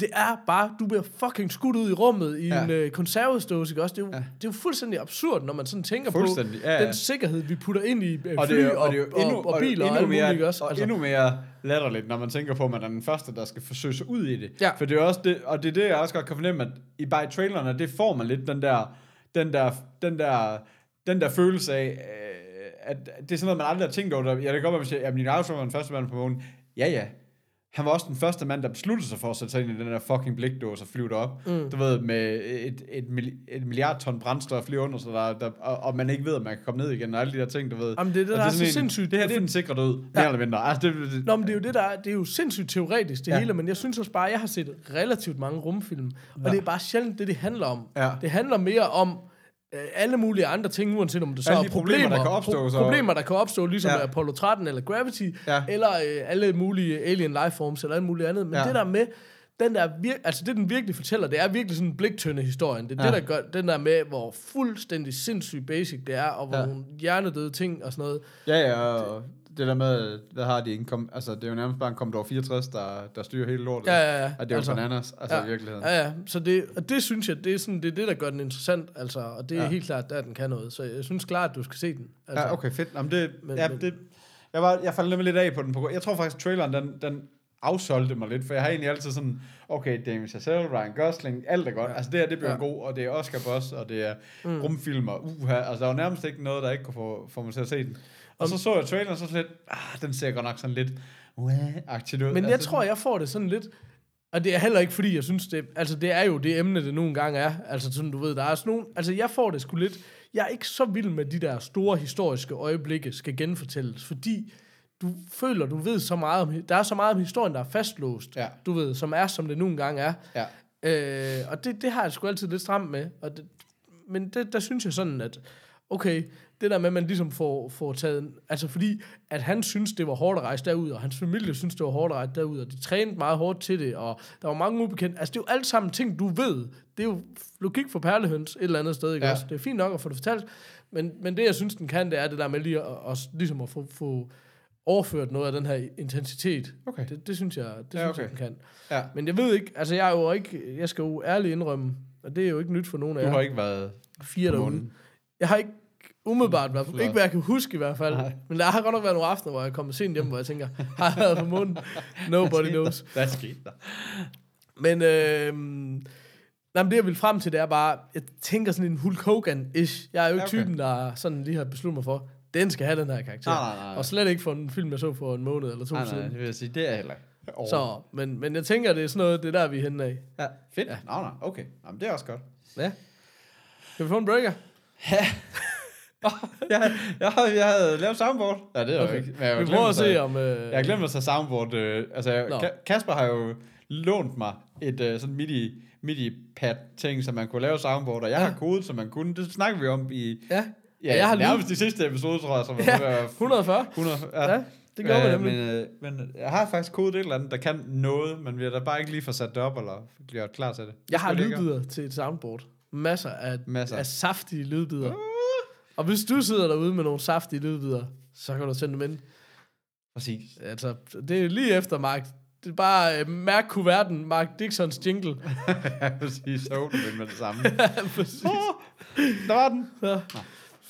Det er bare, du bliver fucking skudt ud i rummet i Ja. en øh, konservesdåse, ikke også? Det er, jo, Ja. det er jo fuldstændig absurd, når man sådan tænker på ja, ja. den sikkerhed, vi putter ind i øh, og fly det, er- og, og, det er endnu, og, og biler og, endnu alt mere, muligt, også? Og Altså, endnu mere latterligt, når man tænker på, at man er den første, der skal forsøge sig ud i det. Ja. For det er også det, og det er det, jeg også godt kan fornemme, at i bare i trailerne, det får man lidt den der, den der, den der, den der følelse af, øh, at det er sådan noget, man aldrig har tænkt over. Det kan godt være, at Armstrong var den første mand på månen. Ja, ja. Han var også den første mand, der besluttede sig for at sætte sig ind i den der fucking blikdåse og flyve derop. Mm. Du ved, med et, et, et milliard ton brændstof lige under sig, der, der, og, og, man ikke ved, om man kan komme ned igen, og alle de der ting, du ved. Jamen, det er det, Og der er sådan så en- sindssygt. Det her, det er den sikre død, mere Ja. eller mindre. Altså, det, det, Nå, men det er jo det, der er, det er jo sindssygt teoretisk, det Ja. hele, men jeg synes også bare, at jeg har set relativt mange rumfilm, og Ja. det er bare sjældent det, det handler om. Ja. Det handler mere om alle mulige andre ting, uanset om det så Alle er problemer, problemer, der kan opstå, så- problemer, der kan opstå, ligesom Ja. Apollo 13 eller Gravity, Ja. eller øh, alle mulige alien lifeforms, eller alt muligt andet. Men Ja. det der med, den der vir- altså det, den virkelig fortæller, det er virkelig sådan en bliktønde historien. Det er Ja. det, der gør, den der med, hvor fuldstændig sindssygt basic det er, og hvor Ja. ja. nogle hjernedøde ting og sådan noget. ja, ja, og det der med, der har de ikke kom, altså det er jo nærmest bare en Commodore 64, der, der styrer hele lortet. Ja, ja, ja. Og det er jo altså, bananas, altså ja, i virkeligheden. Ja, ja. Så det, og det synes jeg, det er, sådan, det er det, der gør den interessant, altså, og det er Ja. helt klart, der den kan noget. Så jeg synes klart, at du skal se den. Altså, Ja, okay, fedt. Jamen, det, men, ja, men- det, jeg, var, jeg faldt nemlig lidt af på den. På, jeg tror faktisk, traileren, den, den afsolgte mig lidt, for jeg har egentlig altid sådan, okay, Damien Chazelle, Ryan Gosling, alt er godt. Ja. Altså det her, det bliver ja. God, og det er Oscar Boss, og det er mm. rumfilm, og uha, altså der var nærmest ikke noget, der ikke kunne få, få mig til at se den. Og så så jeg traileren, og så lidt, ah, den ser godt nok sådan lidt, agtigt ud. Men jeg altså, tror, jeg får det sådan lidt... Og det er heller ikke, fordi jeg synes, det... Altså, det er jo det emne, det nogle gange er. Altså, sådan, du ved, der er sådan nogle... Altså, jeg får det sgu lidt... Jeg er ikke så vild med de der store historiske øjeblikke, skal genfortælles, fordi du føler, du ved så meget om... Der er så meget om historien, der er fastlåst, Ja. du ved, som er, som det nogle gange er. Ja. Øh, og det, det har jeg sgu altid lidt stramt med. Og det, men det, der synes jeg sådan, at okay, det der med, at man ligesom får, får taget... Altså fordi, at han synes, det var hårdt at rejse derud, og hans familie synes, det var hårdt at rejse derud, og de trænede meget hårdt til det, og der var mange ubekendte. Altså det er jo alt sammen ting, du ved. Det er jo logik for perlehøns et eller andet sted, ikke ja. også? Det er fint nok at få det fortalt, men, men det, jeg synes, den kan, det er det der med lige at, at ligesom at få, få overført noget af den her intensitet. Okay. Det, det synes jeg, det Ja, synes okay. jeg, den kan. Ja. Men jeg ved ikke, altså jeg er jo ikke, jeg skal jo ærligt indrømme, og det er jo ikke nyt for nogen af Du jer, har ikke været fire derude. Jeg har ikke umiddelbart. Flot. ikke hvad jeg kan huske i hvert fald. Nej. Men der har godt nok været nogle aftener, hvor jeg kommer sent hjem, hvor jeg tænker, har jeg været på munden? Nobody knows. Hvad skete der? Men øh, nej, men det, jeg vil frem til, det er bare, jeg tænker sådan en Hulk Hogan-ish. Jeg er jo ikke okay. typen, der sådan lige har besluttet mig for, den skal have den her karakter. Nej, nej, nej. Og slet ikke for en film, jeg så for en måned eller to Nej, nej, siden. det vil jeg sige, det er jeg heller ikke. Oh. Så, men, men jeg tænker, det er sådan noget, det er der, vi er henne af. Ja, fedt. Ja. Nå, nej, okay. Jamen, det er også godt. Ja. Kan vi få en breaker? jeg, jeg, havde, jeg havde lavet soundboard. Ja, det er okay. Ikke. Men jeg, Vi prøver at se, om... Øh, Jeg har glemt at tage soundboard. Øh, altså, jeg, Kasper har jo lånt mig et øh, sådan MIDI, MIDI-pad-ting, så man kunne lave soundboard, og jeg Ja. har kodet, så man kunne. Det snakker vi om i... Ja, Ja, jeg har nærmest de sidste episode, tror jeg, som var Ja, ja. 140. 100. Ja, det gjorde øh, nemlig. men, øh, men jeg har faktisk kodet et eller andet, der kan noget, men vi har da bare ikke lige fået sat det op, eller gjort klar til det. Jeg har lydbider til et soundboard. Masser af, Masser. af saftige lydbider. Og hvis du sidder derude med nogle saftige lydbider, så kan du sende dem ind. Præcis. Altså, det er lige efter Mark. Det er bare uh, mærk kuverten, Mark Dixons jingle. Ja, præcis. Så åbner med det samme. Præcis. Åh, der var den. Så,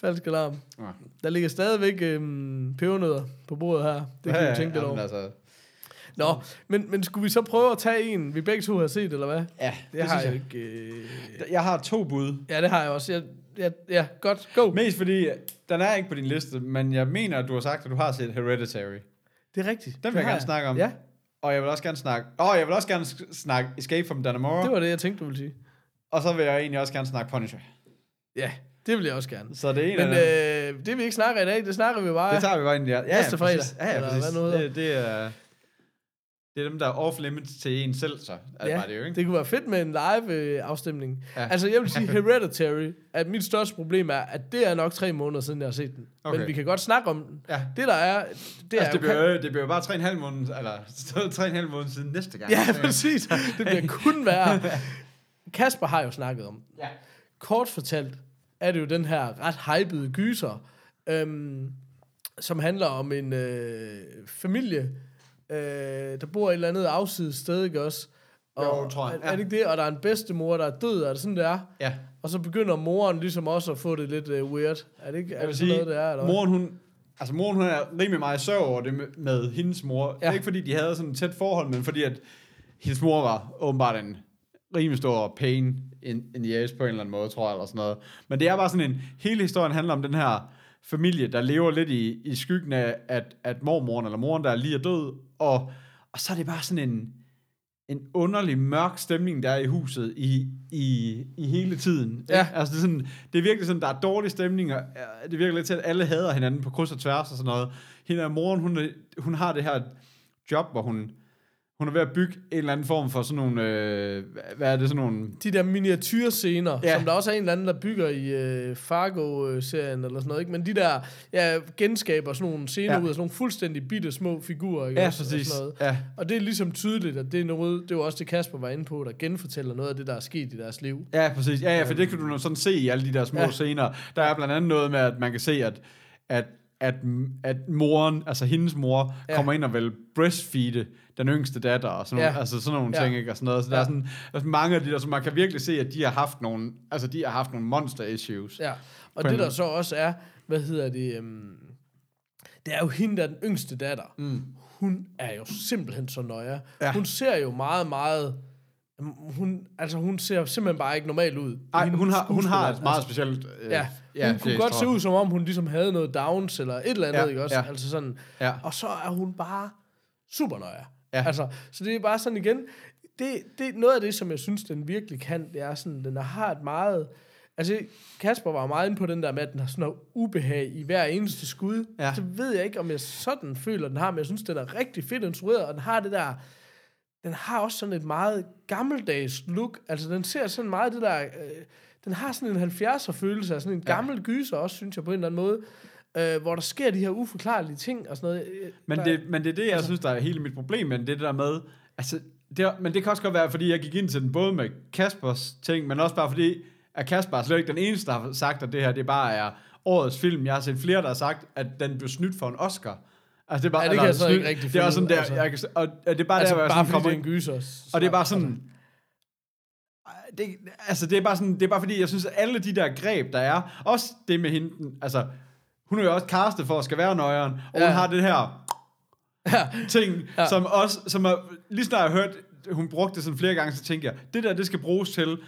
falsk alarm. Nå. Der ligger stadigvæk øhm, pebernødder på bordet her. Det kan Ja, vi tænke lidt jamen, over. Altså, Nå, men, men skulle vi så prøve at tage en, vi begge to har set, eller hvad? ja, Det, har synes jeg ikke. Øh... Jeg har to bud. Ja, det har jeg også. Jeg, jeg, ja, godt. Go. Mest fordi, den er ikke på din liste, men jeg mener, at du har sagt, at du har set Hereditary. Det er rigtigt. Den Det vil jeg gerne snakke om. Ja, Og jeg vil også gerne snakke... Åh, oh, jeg vil også gerne snakke Escape from Dannemora. det var det, jeg tænkte, du ville sige. Og så vil jeg egentlig også gerne snakke Punisher. Ja, det vil jeg også gerne. Så det er en Men af øh, det vi ikke snakker i dag, det snakker vi bare. Det tager vi bare ind i ja. ja, Næste fredag, præcis. Ja, ja, præcis. det, det, er, det er dem, der er off-limits til en selv, så. Er Ja, bare det jo, ikke? det kunne være fedt med en live øh, afstemning. Ja. Altså, jeg vil sige Hereditary, at mit største problem er, at det er nok tre måneder siden, jeg har set den. Okay. Men vi kan godt snakke om den. Ja. Det der er, det er altså, det, jo... bliver, jo- det bliver bare 3,5 måneder, eller 3,5 måneder siden næste gang. Ja, præcis. Det bliver kun værre. Kasper har jo snakket om. Ja. Kort fortalt er det jo den her ret hypede gyser, øhm, som handler om en øh, familie, øh, der bor et eller andet afsides sted, ikke også? Og, Jo, tror jeg. Er, er det ikke det? Og der er en bedstemor, der er død, er det sådan, det er? Ja. Og så begynder moren ligesom også at få det lidt uh, weird. Er det ikke er det sådan sige, noget, det er? Eller? moren hun, altså moren hun er rimelig meget i over det med, med hendes mor. Ja. Ja. Ikke fordi de havde sådan et tæt forhold, men fordi at hendes mor var åbenbart en rimelig stor pain in, in the ass på en eller anden måde, tror jeg, eller sådan noget. Men det er bare sådan en, hele historien handler om den her familie, der lever lidt i, i skyggen af, at, at mormoren eller moren, der er lige er død, og, og så er det bare sådan en, en underlig mørk stemning, der er i huset i, i, i hele tiden. Ja. Altså, det, er sådan, det er virkelig sådan, der er dårlig stemning, og det virker lidt til, at alle hader hinanden på kryds og tværs og sådan noget. Hende og moren, hun, hun har det her job, hvor hun, hun er ved at bygge en eller anden form for sådan nogle, øh, hvad- er det, sådan nogle... De der miniatyrscener, Ja. som der også er en eller anden, der bygger i øh, Fargo-serien eller sådan noget. Ikke? Men de der ja, genskaber sådan nogle scener Ja. ud af sådan nogle fuldstændig bitte små figurer. Ikke? Ja, også, og præcis. Sådan noget. Ja, Og det er ligesom tydeligt, at det er noget, det var også det Kasper var inde på, der genfortæller noget af det, der er sket i deres liv. ja, præcis. Ja, ja, for det kan du sådan se i alle de der små. Ja. scener. Der er blandt andet noget med, at man kan se, at, at at, at moren, altså hendes mor, ja. Kommer ind og vil breastfeede den yngste datter, og sådan, nogle, Ja. altså sådan nogle Ja. ting, ikke? Og sådan noget. Så Ja. der er sådan mange af de der, så man kan virkelig se, at de har haft nogle, altså de har haft nogle monster issues. Ja, og På en det der så også er, hvad hedder det, um, det er jo hende, der er den yngste datter. Mm. Hun er jo simpelthen så nøje. Ja. Hun ser jo meget, meget, hun, altså hun ser simpelthen bare ikke normal ud. Ej, Hende hun har, hun har et meget altså, specielt... Øh, Ja, ja hun kunne godt se ud, som om hun ligesom havde noget Downs eller et eller andet, Ja, ikke også? ja. Altså sådan, Ja. og så er hun bare super nøje. Ja. Altså, så det er bare sådan igen, det, det er noget af det, som jeg synes, den virkelig kan, det er sådan, den har et meget, altså Kasper var meget inde på den der med, at den har sådan noget ubehag i hver eneste skud. Ja. Så ved jeg ikke, om jeg sådan føler, den har, men jeg synes, den er rigtig fedt instrueret, og den har det der, den har også sådan et meget gammeldags look. Altså, den ser sådan meget det der... Øh, den har sådan en 70'er følelse af sådan en Ja. gammel gyser også, synes jeg, på en eller anden måde. Øh, hvor der sker de her uforklarlige ting og sådan noget. Øh, Men der- det, men det er det, jeg Altså- synes, der er hele mit problem, men det det der med, altså, det, men det kan også godt være, fordi jeg gik ind til den både med Kaspers ting, men også bare fordi, at Kasper er slet ikke den eneste, der har sagt, at det her, det bare er årets film. Jeg har set flere, der har sagt, at den blev snydt for en Oscar. Altså, det er bare, Ja, det kan eller jeg så ikke rigtig Det er også sådan der, altså. jeg kan, og og det er bare altså, der, hvor jeg bare sådan fordi kommer det er en gyser. og det er bare altså. sådan, det, altså det er bare sådan, det er bare fordi, jeg synes, at alle de der greb, der er, også det med hende, altså, hun er jo også castet for at skal være nøjeren, og Ja. hun har det her Ja. ting, Ja. som også, som er, lige snart jeg har hørt, hun brugte det sådan flere gange, så tænker jeg, det der, det skal bruges til,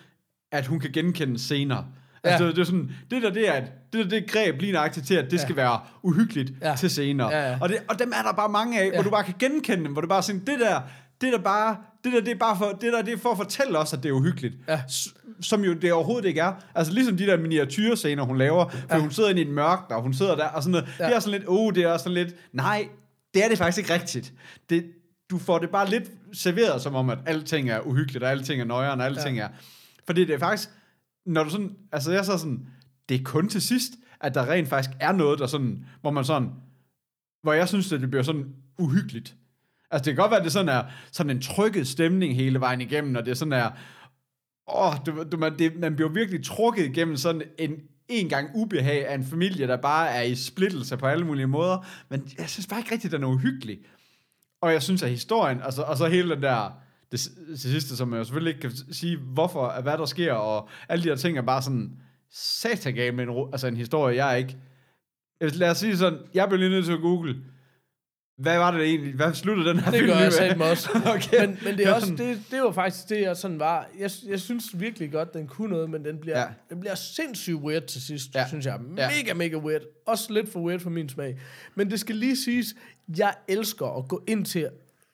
at hun kan genkende scener. Altså, Ja. det, det, er sådan, det der, det er, et- det der, det greb lige nøjagtigt til, at det skal være uhyggeligt Ja. til scener. Ja, ja. Og, det, og dem er der bare mange af, Ja. hvor du bare kan genkende dem, hvor du bare sådan, det der, det der bare, det der, det er bare for, det der, det er for at fortælle os, at det er uhyggeligt. Ja. Som jo det overhovedet ikke er. Altså ligesom de der miniatyrscener, hun laver, for ja. hun sidder inde i et mørkt, og hun sidder der, og sådan noget. Ja. Ja. Det er sådan lidt, oh, det er sådan lidt, nej, det er det faktisk ikke rigtigt. Det, du får det bare lidt serveret, som om, at alting er uhyggeligt, og alting er nøjere, og alting ja. er... Fordi det er faktisk, når du sådan, altså jeg så sådan, det er kun til sidst, at der rent faktisk er noget, der sådan, hvor man sådan, hvor jeg synes, at det bliver sådan uhyggeligt. Altså det kan godt være, at det sådan er sådan en trykket stemning hele vejen igennem, og det er sådan er, åh, du, du, man, det, man bliver virkelig trukket igennem sådan en en gang ubehag af en familie, der bare er i splittelse på alle mulige måder, men jeg synes bare ikke rigtigt, at den er uhyggelig. Og jeg synes, at historien, altså, og så hele den der, det, det sidste, som jeg selvfølgelig ikke kan sige, hvorfor, hvad der sker, og alle de her ting er bare sådan, satagal med en, altså en historie, jeg ikke, jeg- lad os sige sådan, jeg blev lige nødt til at google, hvad var det egentlig, hvad sluttede den her Det film gør jeg satme også. okay. Men, men det er også, det, det var faktisk det, jeg sådan var. Jeg, jeg synes virkelig godt, den kunne noget, men den bliver, ja. Ja. den bliver sindssygt weird til sidst, ja. Ja. synes jeg. Ja. Mega, mega weird. Også lidt for weird for min smag. Men det skal lige siges, jeg elsker at gå ind til...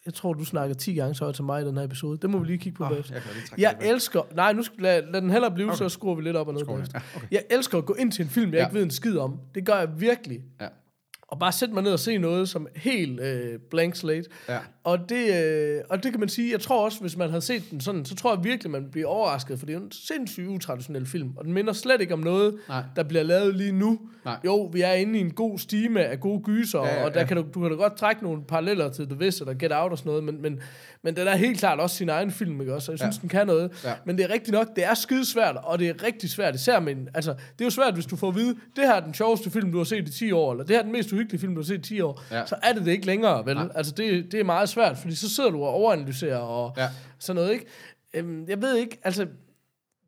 Jeg tror, du snakker 10 gange så højt til mig i den her episode. Det må vi lige kigge på Åh, bagefter. jeg Jeg det elsker... Nej, nu skal, lad, lad den hellere blive, okay. Så skruer vi lidt op og ned Skruer. Ja, okay. Jeg elsker at gå ind til en film, jeg Ja. ikke ved en skid om. Det gør jeg virkelig. Ja. Og bare sætte mig ned og se noget som helt øh, blank slate. Ja. Og det, øh, og det kan man sige, jeg tror også, hvis man havde set den sådan, så tror jeg virkelig, man bliver overrasket, for det er en sindssygt utraditionel film, og den minder slet ikke om noget, Nej. der bliver lavet lige nu. Nej. Jo, vi er inde i en god stime af gode gyser, Ja, ja, og der ja. kan du, du kan da godt trække nogle paralleller til The Visit og Get Out og sådan noget, men, men, men den er helt klart også sin egen film, ikke også? Og jeg synes, Ja. den kan noget. Ja. Men det er rigtigt nok, det er skidesvært, og det er rigtig svært, især med en, altså, det er jo svært, hvis du får at vide, det her er den sjoveste film, du har set i 10 år, eller det her er den mest uhyggelige film, du har set i 10 år, Ja. så er det det ikke længere, vel? Nej. Altså, det, det er meget svært, fordi så sidder du og overanalyserer og Ja. sådan noget, ikke? Øhm, jeg ved ikke, altså,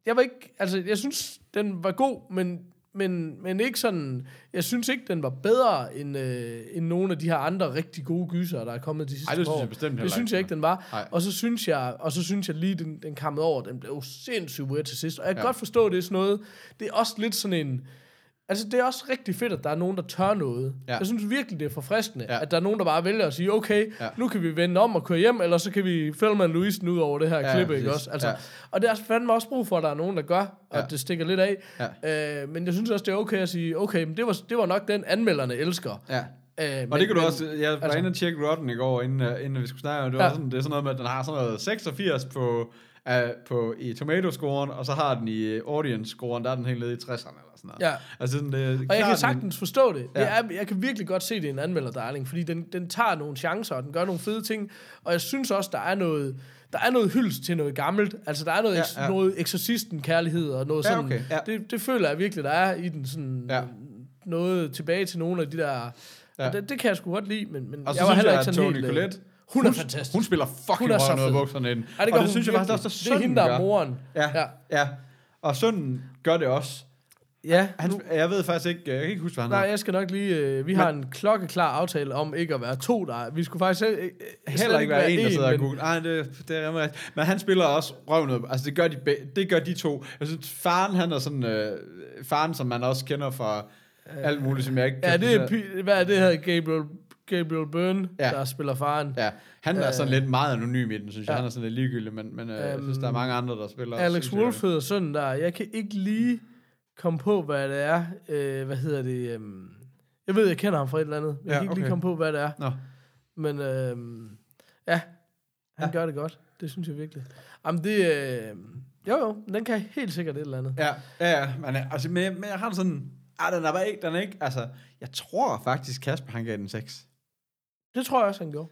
jeg var ikke, altså, jeg synes, den var god, men, men, men ikke sådan, jeg synes ikke, den var bedre end, øh, end nogle af de her andre rigtig gode gyser, der er kommet de sidste Ej, det synes år. jeg bestemt Det synes jeg ikke, den var. Nej. Og så synes jeg, og så synes jeg lige, den, den kammede over, den blev sindssygt weird til sidst. Og jeg kan Ja. godt forstå, det er sådan noget, det er også lidt sådan en, Altså, det er også rigtig fedt, at der er nogen, der tør noget. Ja. Jeg synes virkelig, det er forfriskende, ja. At der er nogen, der bare vælger at sige, okay, ja. Nu kan vi vende om og køre hjem, eller så kan vi filme Louise ud over det her ja, klippe, ikke også? Altså, ja. Og det er også fandme også brug for, at der er nogen, der gør, og ja. Det stikker lidt af. Ja. Øh, men jeg synes også, det er okay at sige, okay, men det var, det var nok den, anmelderne elsker. Ja. Øh, Og men- det kan du men- også, jeg var altså- altså, inde og tjekke Rotten i går, inden, uh, inden vi skulle snakke om det. Var Ja. sådan, det er sådan noget med, at den har sådan noget 86 på, uh, på i tomato-scoren, og så har den i audience-scoren, der er den helt nede i 60'erne eller sådan noget. Ja. Altså sådan, det, er Og jeg kan den- sagtens forstå det. Ja. det er, jeg kan virkelig godt se, det er en anmelder, darling, fordi den, den tager nogle chancer, og den gør nogle fede ting. Og jeg synes også, der er noget, der er noget hyldest til noget gammelt. Altså, der er noget, ja, Ja, noget eksorcisten-kærlighed, og noget Ja, sådan. okay, ja. det, det føler jeg virkelig, der er i den sådan... Ja. Noget tilbage til nogle af de der... Ja. Det, det kan jeg sgu godt lide, men, men Og så jeg var heller jeg, ikke sådan Tony helt... øh, Collette, Hun er fantastisk. Hun spiller fucking Hun er ud af bukserne ind. Ja, det og det hun synes jeg virkelig. faktisk også, at Det er hende, sønnen der er moren. Ja, Ja. ja. Og sønnen gør det også. Ja, Han, nu, jeg ved faktisk ikke, jeg kan ikke huske, hvad han nej, hedder. jeg skal nok lige... Øh, vi har en klokkeklar aftale om ikke at være to, der... Vi skulle faktisk øh, øh, Heller ikke være en, der sidder og men- googler. Nej, det, det er rigtigt. Men han spiller også røven ud. Altså, det gør de, det gør de to. Jeg synes, faren, han er sådan... Øh, faren, som man også kender fra alt muligt, som jeg ikke... Ja, det er, hvad er det her, Gabriel, Gabriel Byrne, ja. Der spiller faren. Ja, han er sådan Øh, lidt meget anonym i den, synes jeg. ja. Han er sådan lidt ligegyldig, men, men øh, jeg synes, der er Øhm, mange andre, der spiller. Alex Wolf hedder sådan der. Jeg kan ikke lige komme på, hvad det er. Øh, hvad hedder det? Øhm, jeg ved, jeg kender ham fra et eller andet. Jeg Ja, kan ikke lige okay. komme på, hvad det er. Nå. Men øhm, ja, han ja. gør det godt. Det synes jeg virkelig. Jamen det... Øh, jo, jo, den kan helt sikkert et eller andet. Ja, ja, ja. Men, øh, altså, men, men jeg har sådan... Ah, den er bare ikke, den er ikke... Altså, jeg tror faktisk, Kasper, han gav den 6. Det tror jeg også, han gjorde.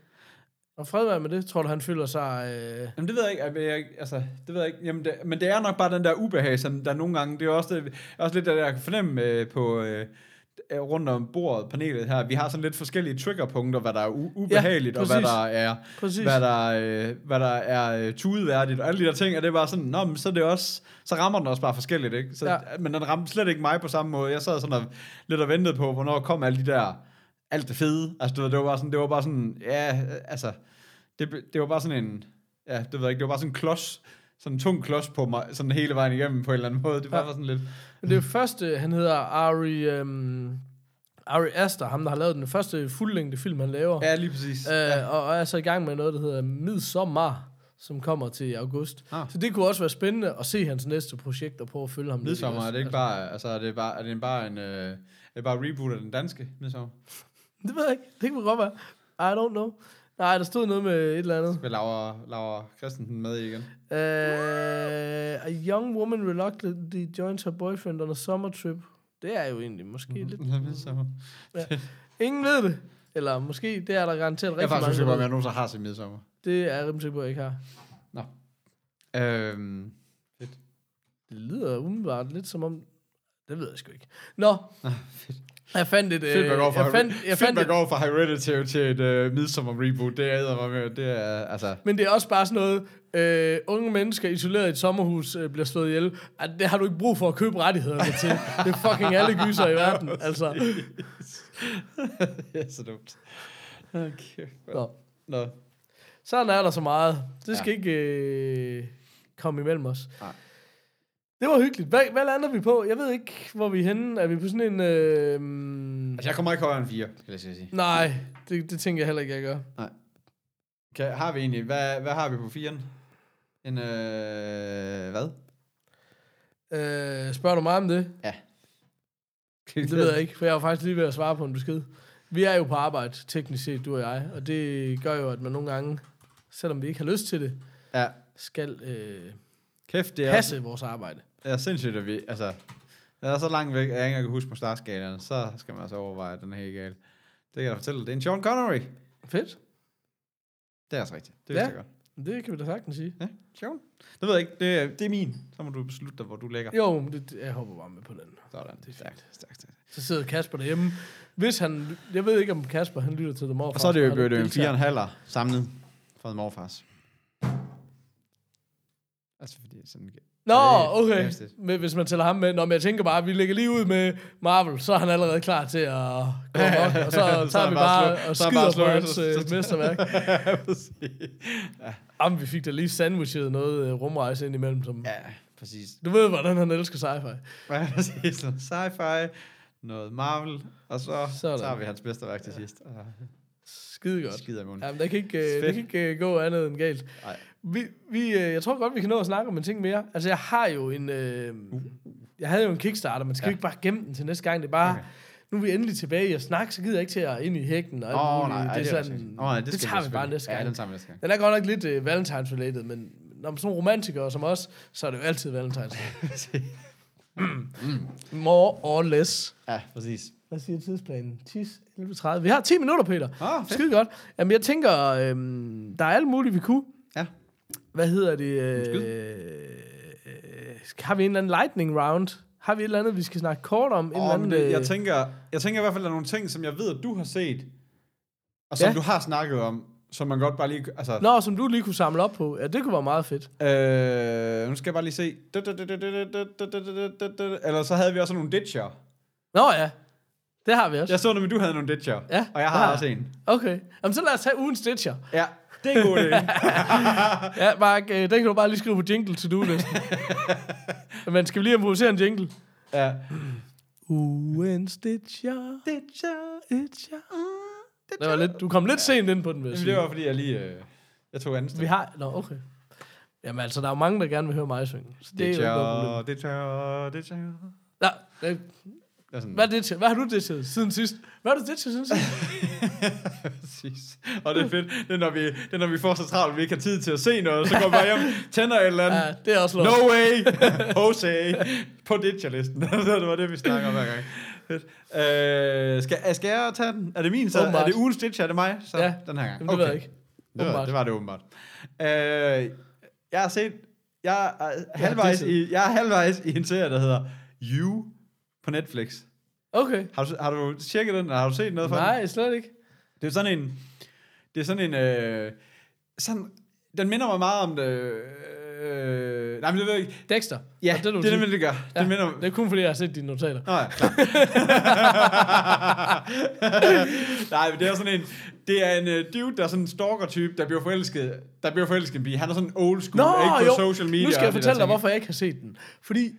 Og fred være med det, tror du, han føler sig... Øh, Jamen, det ved jeg ikke. Jeg, altså, det ved jeg ikke. Jamen, det, men det er nok bare den der ubehag, som der nogle gange... Det er også, det, også lidt det, der jeg kan fornemme øh, på... Øh, øh, rundt om bordet, panelet her, vi har sådan lidt forskellige triggerpunkter, hvad der er ubehageligt, og hvad der er, Præcis. hvad der, øh, hvad der er øh, tudeværdigt, og alle de der ting, og det er bare sådan, Nå, men så er det også, så rammer den også bare forskelligt, ikke? Så, Ja. ja. Men den ramte slet ikke mig på samme måde. Jeg sad sådan og, lidt og ventede på, hvornår kom alle de der, alt det fede. Altså, du ved, det var bare sådan, det var bare sådan, ja, altså, det, det var bare sådan en, ja, det ved jeg ikke, det var bare sådan en klods, sådan en tung klods på mig, sådan hele vejen igennem på en eller anden måde. Det var Ja. bare sådan lidt, Men det er første, han hedder Ari, um, Ari Aster, ham der har lavet den første fuldlængde film, han laver. ja, lige præcis. Øh, og, og er så i gang med noget, der hedder Midsommer, som kommer til august. Ah. Så det kunne også være spændende at se hans næste projekt og prøve at følge ham. lidt, Midsommer, er det ikke bare, altså, er det bare, er det bare en, øh, er det bare reboot af den danske Midsommer? Det ved jeg ikke. Det kunne godt være. I don't know. Nej, der stod noget med et eller andet. Med Laura, Laura Christensen med i igen. Uh, a young woman reluctantly joins her boyfriend on a summer trip. Det er jo egentlig måske Mhm. lidt... Midsommer. Ingen ved det. Eller måske, det er der garanteret Jeg er rigtig faktisk mange, usikker på, der ved. jeg nogensinde har set Midsommer. Det er jeg rimelig sikker på, jeg ikke har. Øhm, Det lyder umiddelbart lidt som om... Det ved jeg sgu ikke. Nå. Jeg fandt et... Man øh, fra, jeg fandt, jeg fandt et, går fra Hereditary til et uh, Midsommer reboot. Det er mig med. Det er, altså... men det er også bare sådan noget, øh, unge mennesker isoleret i et sommerhus øh, bliver slået ihjel. At det har du ikke brug for at købe rettighederne til. Det er fucking alle gyser i verden. Altså. det er så dumt. Okay. Nå. Nå. Sådan er der så meget. Det skal Ja. ikke øh, komme imellem os. Nej. Det var hyggeligt. Hvad, hvad lander vi på? Jeg ved ikke, hvor vi er henne. Er vi på sådan en... Øh, Altså, jeg kommer ikke højere end 4, skal jeg sige. nej, det, det tænker jeg heller ikke, jeg gør. Kan, har vi egentlig, hvad, hvad har vi på 4'en? En, øh, hvad? Øh, spørger du mig om det? Ja. Det ved jeg ikke, for jeg var faktisk lige ved at svare på en besked. Vi er jo på arbejde, teknisk set, du og jeg, og det gør jo, at man nogle gange, selvom vi ikke har lyst til det, Ja. skal øh, Kæft, det er, passe vores arbejde. Det er sindssygt, at vi, altså, det er så langt væk, at jeg ikke kan huske på startskalaen, så skal man altså overveje, at den er helt gal. Det kan jeg da fortælle. Det er en Sean Connery. Fedt. Det er altså rigtigt. Det Ja. vidste jeg godt. Det kan vi da sagtens sige. Ja, Sean. Det ved jeg ikke. Det er, det er min. Så må du beslutte dig, hvor du lægger. Jo, men det, jeg hopper bare med på den. Sådan. Det er Stærkt, stærkt, stærkt. Så sidder Kasper derhjemme. Hvis han, jeg ved ikke, om Kasper han lytter til det morfar. Og så er det jo blevet en fire og en halver samlet fra morfars. Altså fordi sådan... Nå, Det okay. Men hvis man tæller ham med. Nå, men jeg tænker bare, at vi lægger lige ud med Marvel, så er han allerede klar til at gå nok, og så Så er tager han vi bare slå- og så er han bare skider på slå- hans så- øh, så- mesterværk. ja. Jamen, vi fik da lige sandwichet noget øh, rumrejse ind imellem. Som, Ja, præcis. Du ved, hvordan han elsker sci-fi. Ja, præcis. Noget sci-fi, noget Marvel, og så Sådan. tager vi hans bedste værk til sidst. Og Skide godt. skider munden. Jamen, der kan ikke, øh, det Fedt. kan ikke øh, gå andet end galt. Nej. Vi, vi, øh, jeg tror godt, vi kan nå at snakke om en ting mere. Altså, jeg har jo en... Øh, jeg havde jo en Kickstarter, men skal ja. Ikke bare gemme den til næste gang. Det er bare... Okay. Nu er vi endelig tilbage i at snakke, så gider jeg ikke til at ind i hækken. Åh, oh, nej, ej, det, det, er sådan, oh, nej, det, det skal tager vi bare næste gang. Ja, den tager vi næste gang. Den er godt nok lidt uh, Valentine's-related, men når man er sådan nogle romantikere som os, så er det jo altid Valentine's. More or less. ja, præcis. Hvad siger tidsplanen? 10, 11.30. Vi har 10 minutter, Peter. Oh, fedt. Skide godt. Jamen, jeg tænker, øhm, der er alt muligt, vi kunne. Hvad hedder det? Øh, øh, har vi en eller anden lightning round? Har vi et eller andet, vi skal snakke kort om? En eller Oh, anden, det, jeg, øh, tænker, jeg tænker i hvert fald, der er nogle ting, som jeg ved, at du har set, og som Ja. du har snakket om, som man godt bare lige... Altså, Nå, som du lige kunne samle op på. Ja, det kunne være meget fedt. øh, nu skal jeg bare lige se. Eller så havde vi også nogle ditcher. Nå ja, det har vi også. Jeg så nemlig, du havde nogle ditcher. Ja, Og jeg har også en. Okay. Jamen, så lad os tage ugens stitcher. Ja, det er en god idé. Ja, Mark, øh, den kan du bare lige skrive på jingle to do listen. Men skal vi lige improvisere en jingle? ja. Ugens stitcher. Ditcher. Stitcher. Det var lidt, du kom lidt sent ind på den, vil jeg Jamen, sige. det var, fordi jeg lige... Øh, jeg tog anden Vi har... Nå, okay. Jamen altså, der er jo mange, der gerne vil høre mig synge. Så det er jo ikke noget problem. Ditcher, ditcher. Nå, øh, Det er sådan, hvad, er det til? hvad har du det til siden sidst? Hvad har du det til siden sidst? Præcis. Og det er fedt. Det er, når vi, det er, når vi får så travlt, at vi ikke har tid til at se noget, så går vi bare hjem, tænder et eller andet. ja, det er også lov. No way! Jose! På ditcherlisten. det var det, vi snakker om hver gang. Fedt. Øh, skal, skal jeg tage den? Er det min så? Åbenbart. Er det ugens ditcher? Er det mig? Så Ja. den her gang. Jamen, det ved jeg ikke. Det var, det var det åbenbart. Øh, jeg har set... Jeg er, halvvejs i, jeg er halvvejs i en serie, der hedder You på Netflix. Okay. Har du, har du tjekket den, eller har du set noget fra den? Nej, slet ikke. Det er sådan en... Det er sådan en... Øh, sådan, den minder mig meget om det... Øh, nej, men det ved jeg ikke. Dexter. Ja, det, du det er nemlig, det gør. Ja, Det minder det er kun fordi, jeg har set dine notater. Nå ja, klar. Nej, men det er sådan en... Det er en uh, dude, der er sådan en stalker-type, der bliver forelsket, der bliver forelsket en pige. Han er sådan old school, Nå, ikke på jo. social media. Nu skal jeg fortælle dig, ting. hvorfor jeg ikke har set den. Fordi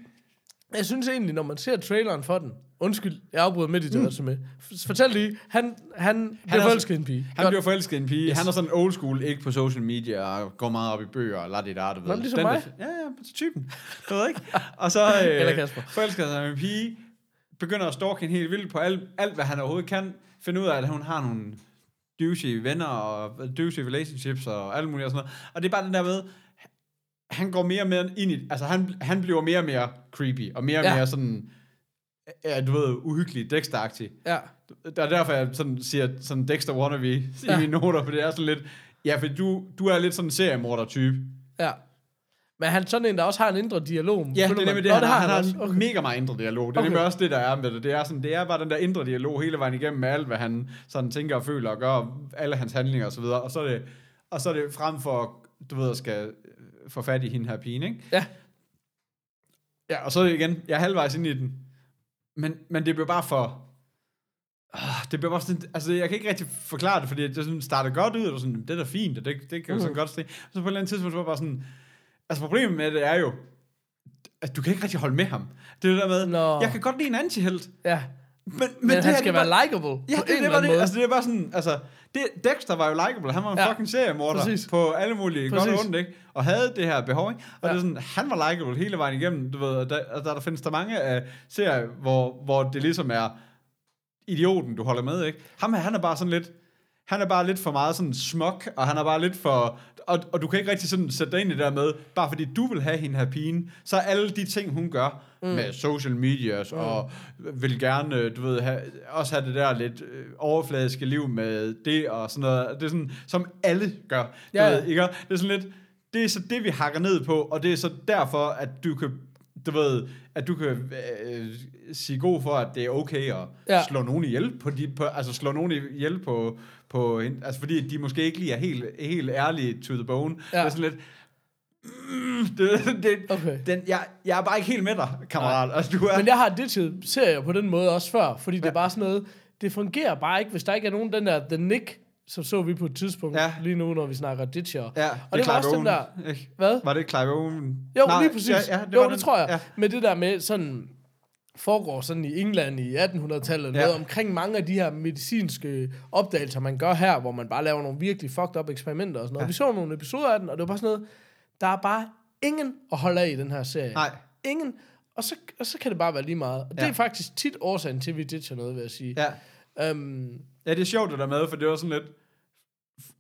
jeg synes egentlig, når man ser traileren for den, undskyld, jeg afbryder midt i det mm. med. Fortæl lige, han, han bliver er- forelsket i en pige. Han bliver forelsket i en pige. Yes. Han er sådan old school, ikke på social media, og går meget op i bøger, og lader det der, du ved. Ligesom Den, mig. Der, ja, ja, typen. Du ved ikke? Og så Eller øh, Kasper. forelsker han sig en pige, begynder at stalke hende helt vildt på alt, alt, hvad han overhovedet kan. Finde ud af, at hun har nogle douchey venner, og douchey relationships, og alt muligt og sådan noget. Og det er bare den der med, han går mere og mere ind i, altså han, han bliver mere og mere creepy, og mere og Ja. mere sådan, ja, du ved, uhyggelig, Dexter-agtig. Ja. Der er derfor, jeg sådan siger sådan Dexter wannabe i Ja. mine noter, for det er sådan lidt... Ja, for du, du er lidt sådan en seriemorder-type. Ja. Men han er sådan en, der også har en indre dialog. Ja, det er nemlig det, han, har, han har også. Okay. mega meget indre dialog. Det er Okay. nemlig også det, der er med det. Det er, sådan, det er bare den der indre dialog hele vejen igennem med alt, hvad han sådan tænker og føler og gør, alle hans handlinger og så videre. Og så er det, og så er det frem for, du ved, at skal øh, få fat i hende her pigen, ikke? Ja. Ja, og så igen, jeg er halvvejs ind i den. Men, men det bliver bare for... Ah, det bliver bare sådan, altså jeg kan ikke rigtig forklare det, fordi det sådan starter godt ud, og sådan, det er da fint, og det, det kan jo sådan Mhm. godt se. Og så på et eller andet tidspunkt, så var bare sådan, altså problemet med det er jo, at du kan ikke rigtig holde med ham. Det er det der med, Nå. jeg kan godt lide en antihelt, Ja. Men, men, Men, det han her, skal det være likable Ja, på det, en det, eller var anden det. måde. Altså, det er bare sådan, altså, det, Dexter var jo likable. Han var en Ja. fucking seriemorder Præcis. på alle mulige godt og Præcis. ondt, ikke? Og havde det her behov, ikke? Og Ja. det er sådan, han var likable hele vejen igennem, du ved, og der, og der, der findes der mange af serier, hvor, hvor det ligesom er idioten, du holder med, ikke? Ham her, han er bare sådan lidt, han er bare lidt for meget sådan smuk, og han er bare lidt for... Og, og du kan ikke rigtig sådan sætte dig ind i det der med, bare fordi du vil have hende her pigen, så er alle de ting, hun gør mm. med social medias, mm. og vil gerne, øh, du ved, have, også have det der lidt øh, overfladiske liv med det og sådan noget. Det er sådan, som alle gør. Ja, ved, ikke? Det er sådan lidt, det er så det, vi hakker ned på, og det er så derfor, at du kan du ved, at du kan øh, sige god for, at det er okay at ja. slå nogen ihjel på, de, på altså slå nogen ihjel på, på en, altså fordi de måske ikke lige er helt, helt ærlige to the bone. Ja. Ja. Det er sådan lidt, mm, det, det, Okay. den, jeg, jeg er bare ikke helt med dig, kammerat. Altså, du er, Men jeg har ditchet serier på den måde også før, fordi det er bare sådan noget, det fungerer bare ikke, hvis der ikke er nogen, den der The Nick, som så vi på et tidspunkt, Ja. lige nu, når vi snakker ditcher. ja, og det var også den der, hvad? Var det Clive Owen? Jo, Nej, lige præcis. Ja, ja, det jo, var det den. tror jeg. Ja. Men det der med sådan, foregår sådan i England i 1800-tallet, ja. Noget omkring mange af de her medicinske opdagelser, man gør her, hvor man bare laver nogle virkelig fucked up eksperimenter og sådan noget. Ja. Vi så nogle episoder af den, og det var bare sådan noget, der er bare ingen at holde af i den her serie. Nej. Ingen. Og så, og så kan det bare være lige meget. Og det Ja. er faktisk tit årsagen til, at vi ditcher noget, vil jeg sige. Ja. Øhm, Ja, det er sjovt det der med, for det var sådan lidt...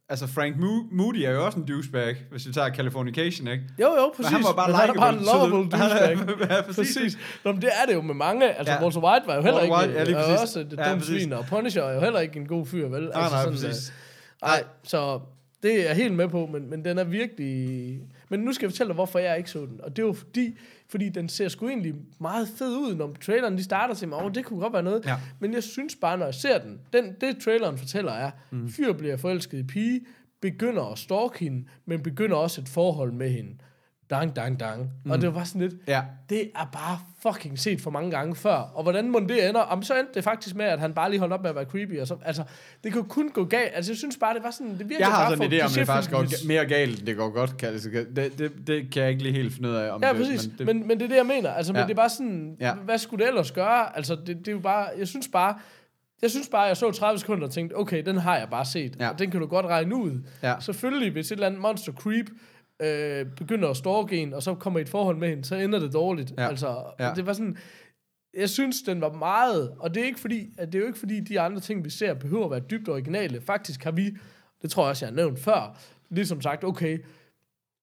Altså, Frank Mo- Moody er jo også en douchebag, hvis vi tager Californication, ikke? jo, jo, Men præcis. han var bare Men han er bare en lovable douchebag. ja, præcis. Præcis. Nå, men det er det jo med mange. Altså, ja. Walter White var jo heller Walter ikke... White, ja, lige præcis. også et Ja, dumt svin, og Punisher er jo heller ikke en god fyr, vel? Nej, nej, præcis. øh, nej, så det er jeg helt med på, men, men den er virkelig... Men nu skal jeg fortælle dig, hvorfor jeg ikke så den. Og det er jo fordi, fordi den ser sgu egentlig meget fed ud, når traileren de starter til mig. Åh, det kunne godt være noget. Ja. Men jeg synes bare, når jeg ser den, den det traileren fortæller er, mm. fyr bliver forelsket i pige, begynder at stalke hende, men begynder også et forhold med hende. Dang, dang, dang. Mm. Og det var bare sådan lidt, Ja. det er bare fucking set for mange gange før. Og hvordan må det ender? Om så endte det faktisk med, at han bare lige holdt op med at være creepy. Og så, altså, det kunne kun gå galt. Altså, jeg synes bare, det var sådan, det virker Jeg har sådan en idé om, det faktisk går mere galt, end det går godt. Kan, altså, det, det, det kan jeg ikke lige helt finde ud af. Om Ja, det, præcis. Men det, Men, men det er det, jeg mener. Altså, men Ja. det er bare sådan, Ja. hvad skulle det ellers gøre? Altså, det, det er jo bare, jeg synes bare, jeg synes bare, jeg så 30 sekunder og tænkte, okay, den har jeg bare set. Ja. Og den kan du godt regne ud. Ja. Selvfølgelig, hvis et eller andet monster creep øh, begynder at stalke en, og så kommer i et forhold med hende, så ender det dårligt. Ja. Altså, Ja. det var sådan, jeg synes, den var meget, og det er, ikke fordi, at det er jo ikke fordi, de andre ting, vi ser, behøver at være dybt originale. Faktisk har vi, det tror jeg også, jeg har nævnt før, ligesom sagt, okay,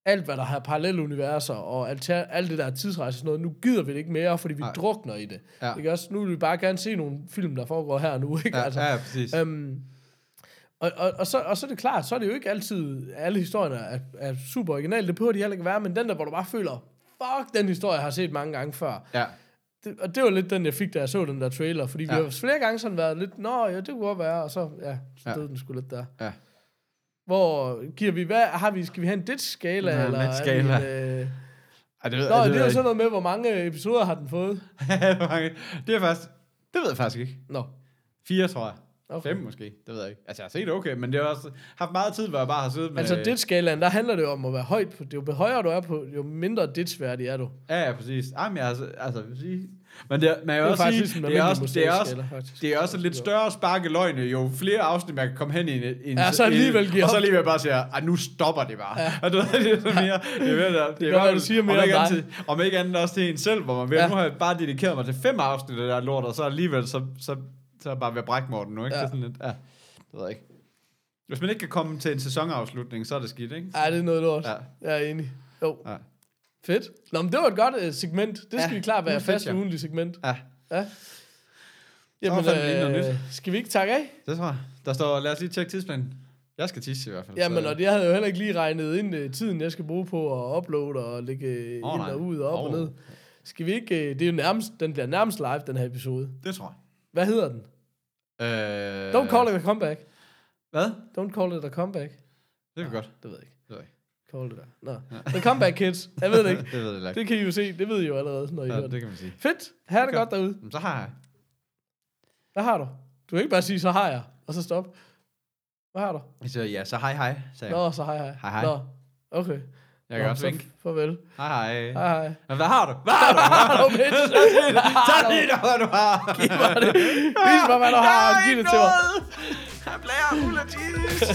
alt hvad der har parallelle universer, og alt, alt det der tidsrejse og sådan noget, nu gider vi det ikke mere, fordi vi Nej. drukner i det. Ja. Ikke også? Nu vil vi bare gerne se nogle film, der foregår her nu, ikke? ja, altså, ja, præcis. Øhm, og, og, og, så, og så er det klart, så er det jo ikke altid, alle historier er, er super originale, det behøver de heller ikke være, men den der, hvor du bare føler, fuck, den historie har jeg set mange gange før. Ja. det, og det var lidt den, jeg fik, da jeg så den der trailer. Fordi ja. Vi har flere gange sådan været lidt, nå, ja, det kunne godt være, og så, ja, så Ja. den sgu lidt der. Ja. Hvor giver vi, hvad har vi, skal vi have en dit-skala? Ja, eller er en, øh... Ej, det ved, Nå, det det er jo sådan noget med, hvor mange episoder har den fået. det er faktisk... Det ved jeg faktisk ikke. Nå, Fire, tror jeg. Okay. Fem måske, det ved jeg ikke. Altså, jeg har set det okay, men det har også haft meget tid, hvor jeg bare har siddet med... Altså, dit-skalaen, der handler det om at være højt på. Jo højere du er på, jo mindre dit-sværdig er du. Ja, ja, præcis. Ej, men jeg, altså, altså. Men det, vil Det er også faktisk sige, ligesom det er, også, det, er også, det er også lidt større spark i løgne, jo flere afsnit, man kan komme hen i en... en Ja, så alligevel giver Og så alligevel bare siger, at nu stopper det bare. Ja. Og du ved, det er sådan mere... Det er, mere, det er, kan være, bare- du siger om mere ikke om andet til, Om ikke andet også til en selv, hvor man ved, ja. nu har jeg bare dedikeret mig til fem afsnit af det der lort, og så alligevel, så, så, så er bare ved at brække Morten nu, ikke? Ja. Det er sådan lidt, ja, det ved jeg ikke. Hvis man ikke kan komme til en sæsonafslutning, så er det skidt, ikke? Ja, det er noget lort. Ja. Jeg er enig. Jo. Ja. Fedt. Nå, men det var et godt uh, segment. Det skal Ja, vi klart være det fast ugenlig segment. Ja, Ja. Jamen, noget øh, nyt. skal vi ikke takke af? det tror jeg. Der står, lad os lige tjekke tidsplanen. Jeg skal tisse i hvert fald. Jamen, og jeg havde jo heller ikke lige regnet ind uh, tiden, jeg skal bruge på at uploade og lægge Åh, ind nej. og ud og op og Åh. ned. Skal vi ikke... Uh, det er jo nærmest... Den bliver nærmest live, den her episode. Det tror jeg. Hvad hedder den? Øh, Don't call it a comeback. Hvad? Don't call it a comeback. Det er godt. Det ved jeg ikke. Det ved jeg ikke. Call it a... Nå. The comeback kids. Jeg ved det ikke. det ved jeg ikke. Det kan I jo se. Det ved I jo allerede, når I Ja, hører det. det kan man sige. Fedt. Ha' det Okay. godt derude. Men så har jeg. Hvad har du? Du kan ikke bare sige, så har jeg, og så stop. Hvad har du? Jeg siger, ja, så hej hej, sagde jeg. Nå, så hej hej. Hej, hej. Nå, okay. Jeg kan Nå, godt så vinke. Farvel. Hej hej. Hej hej. Men hvad har du? Hvad har du? Hallo, bitch. Tag lige dig, hvad du har. Giv mig det. Vis mig, hvad du har. Giv det til mig. Jeg blærer fuld af cheese.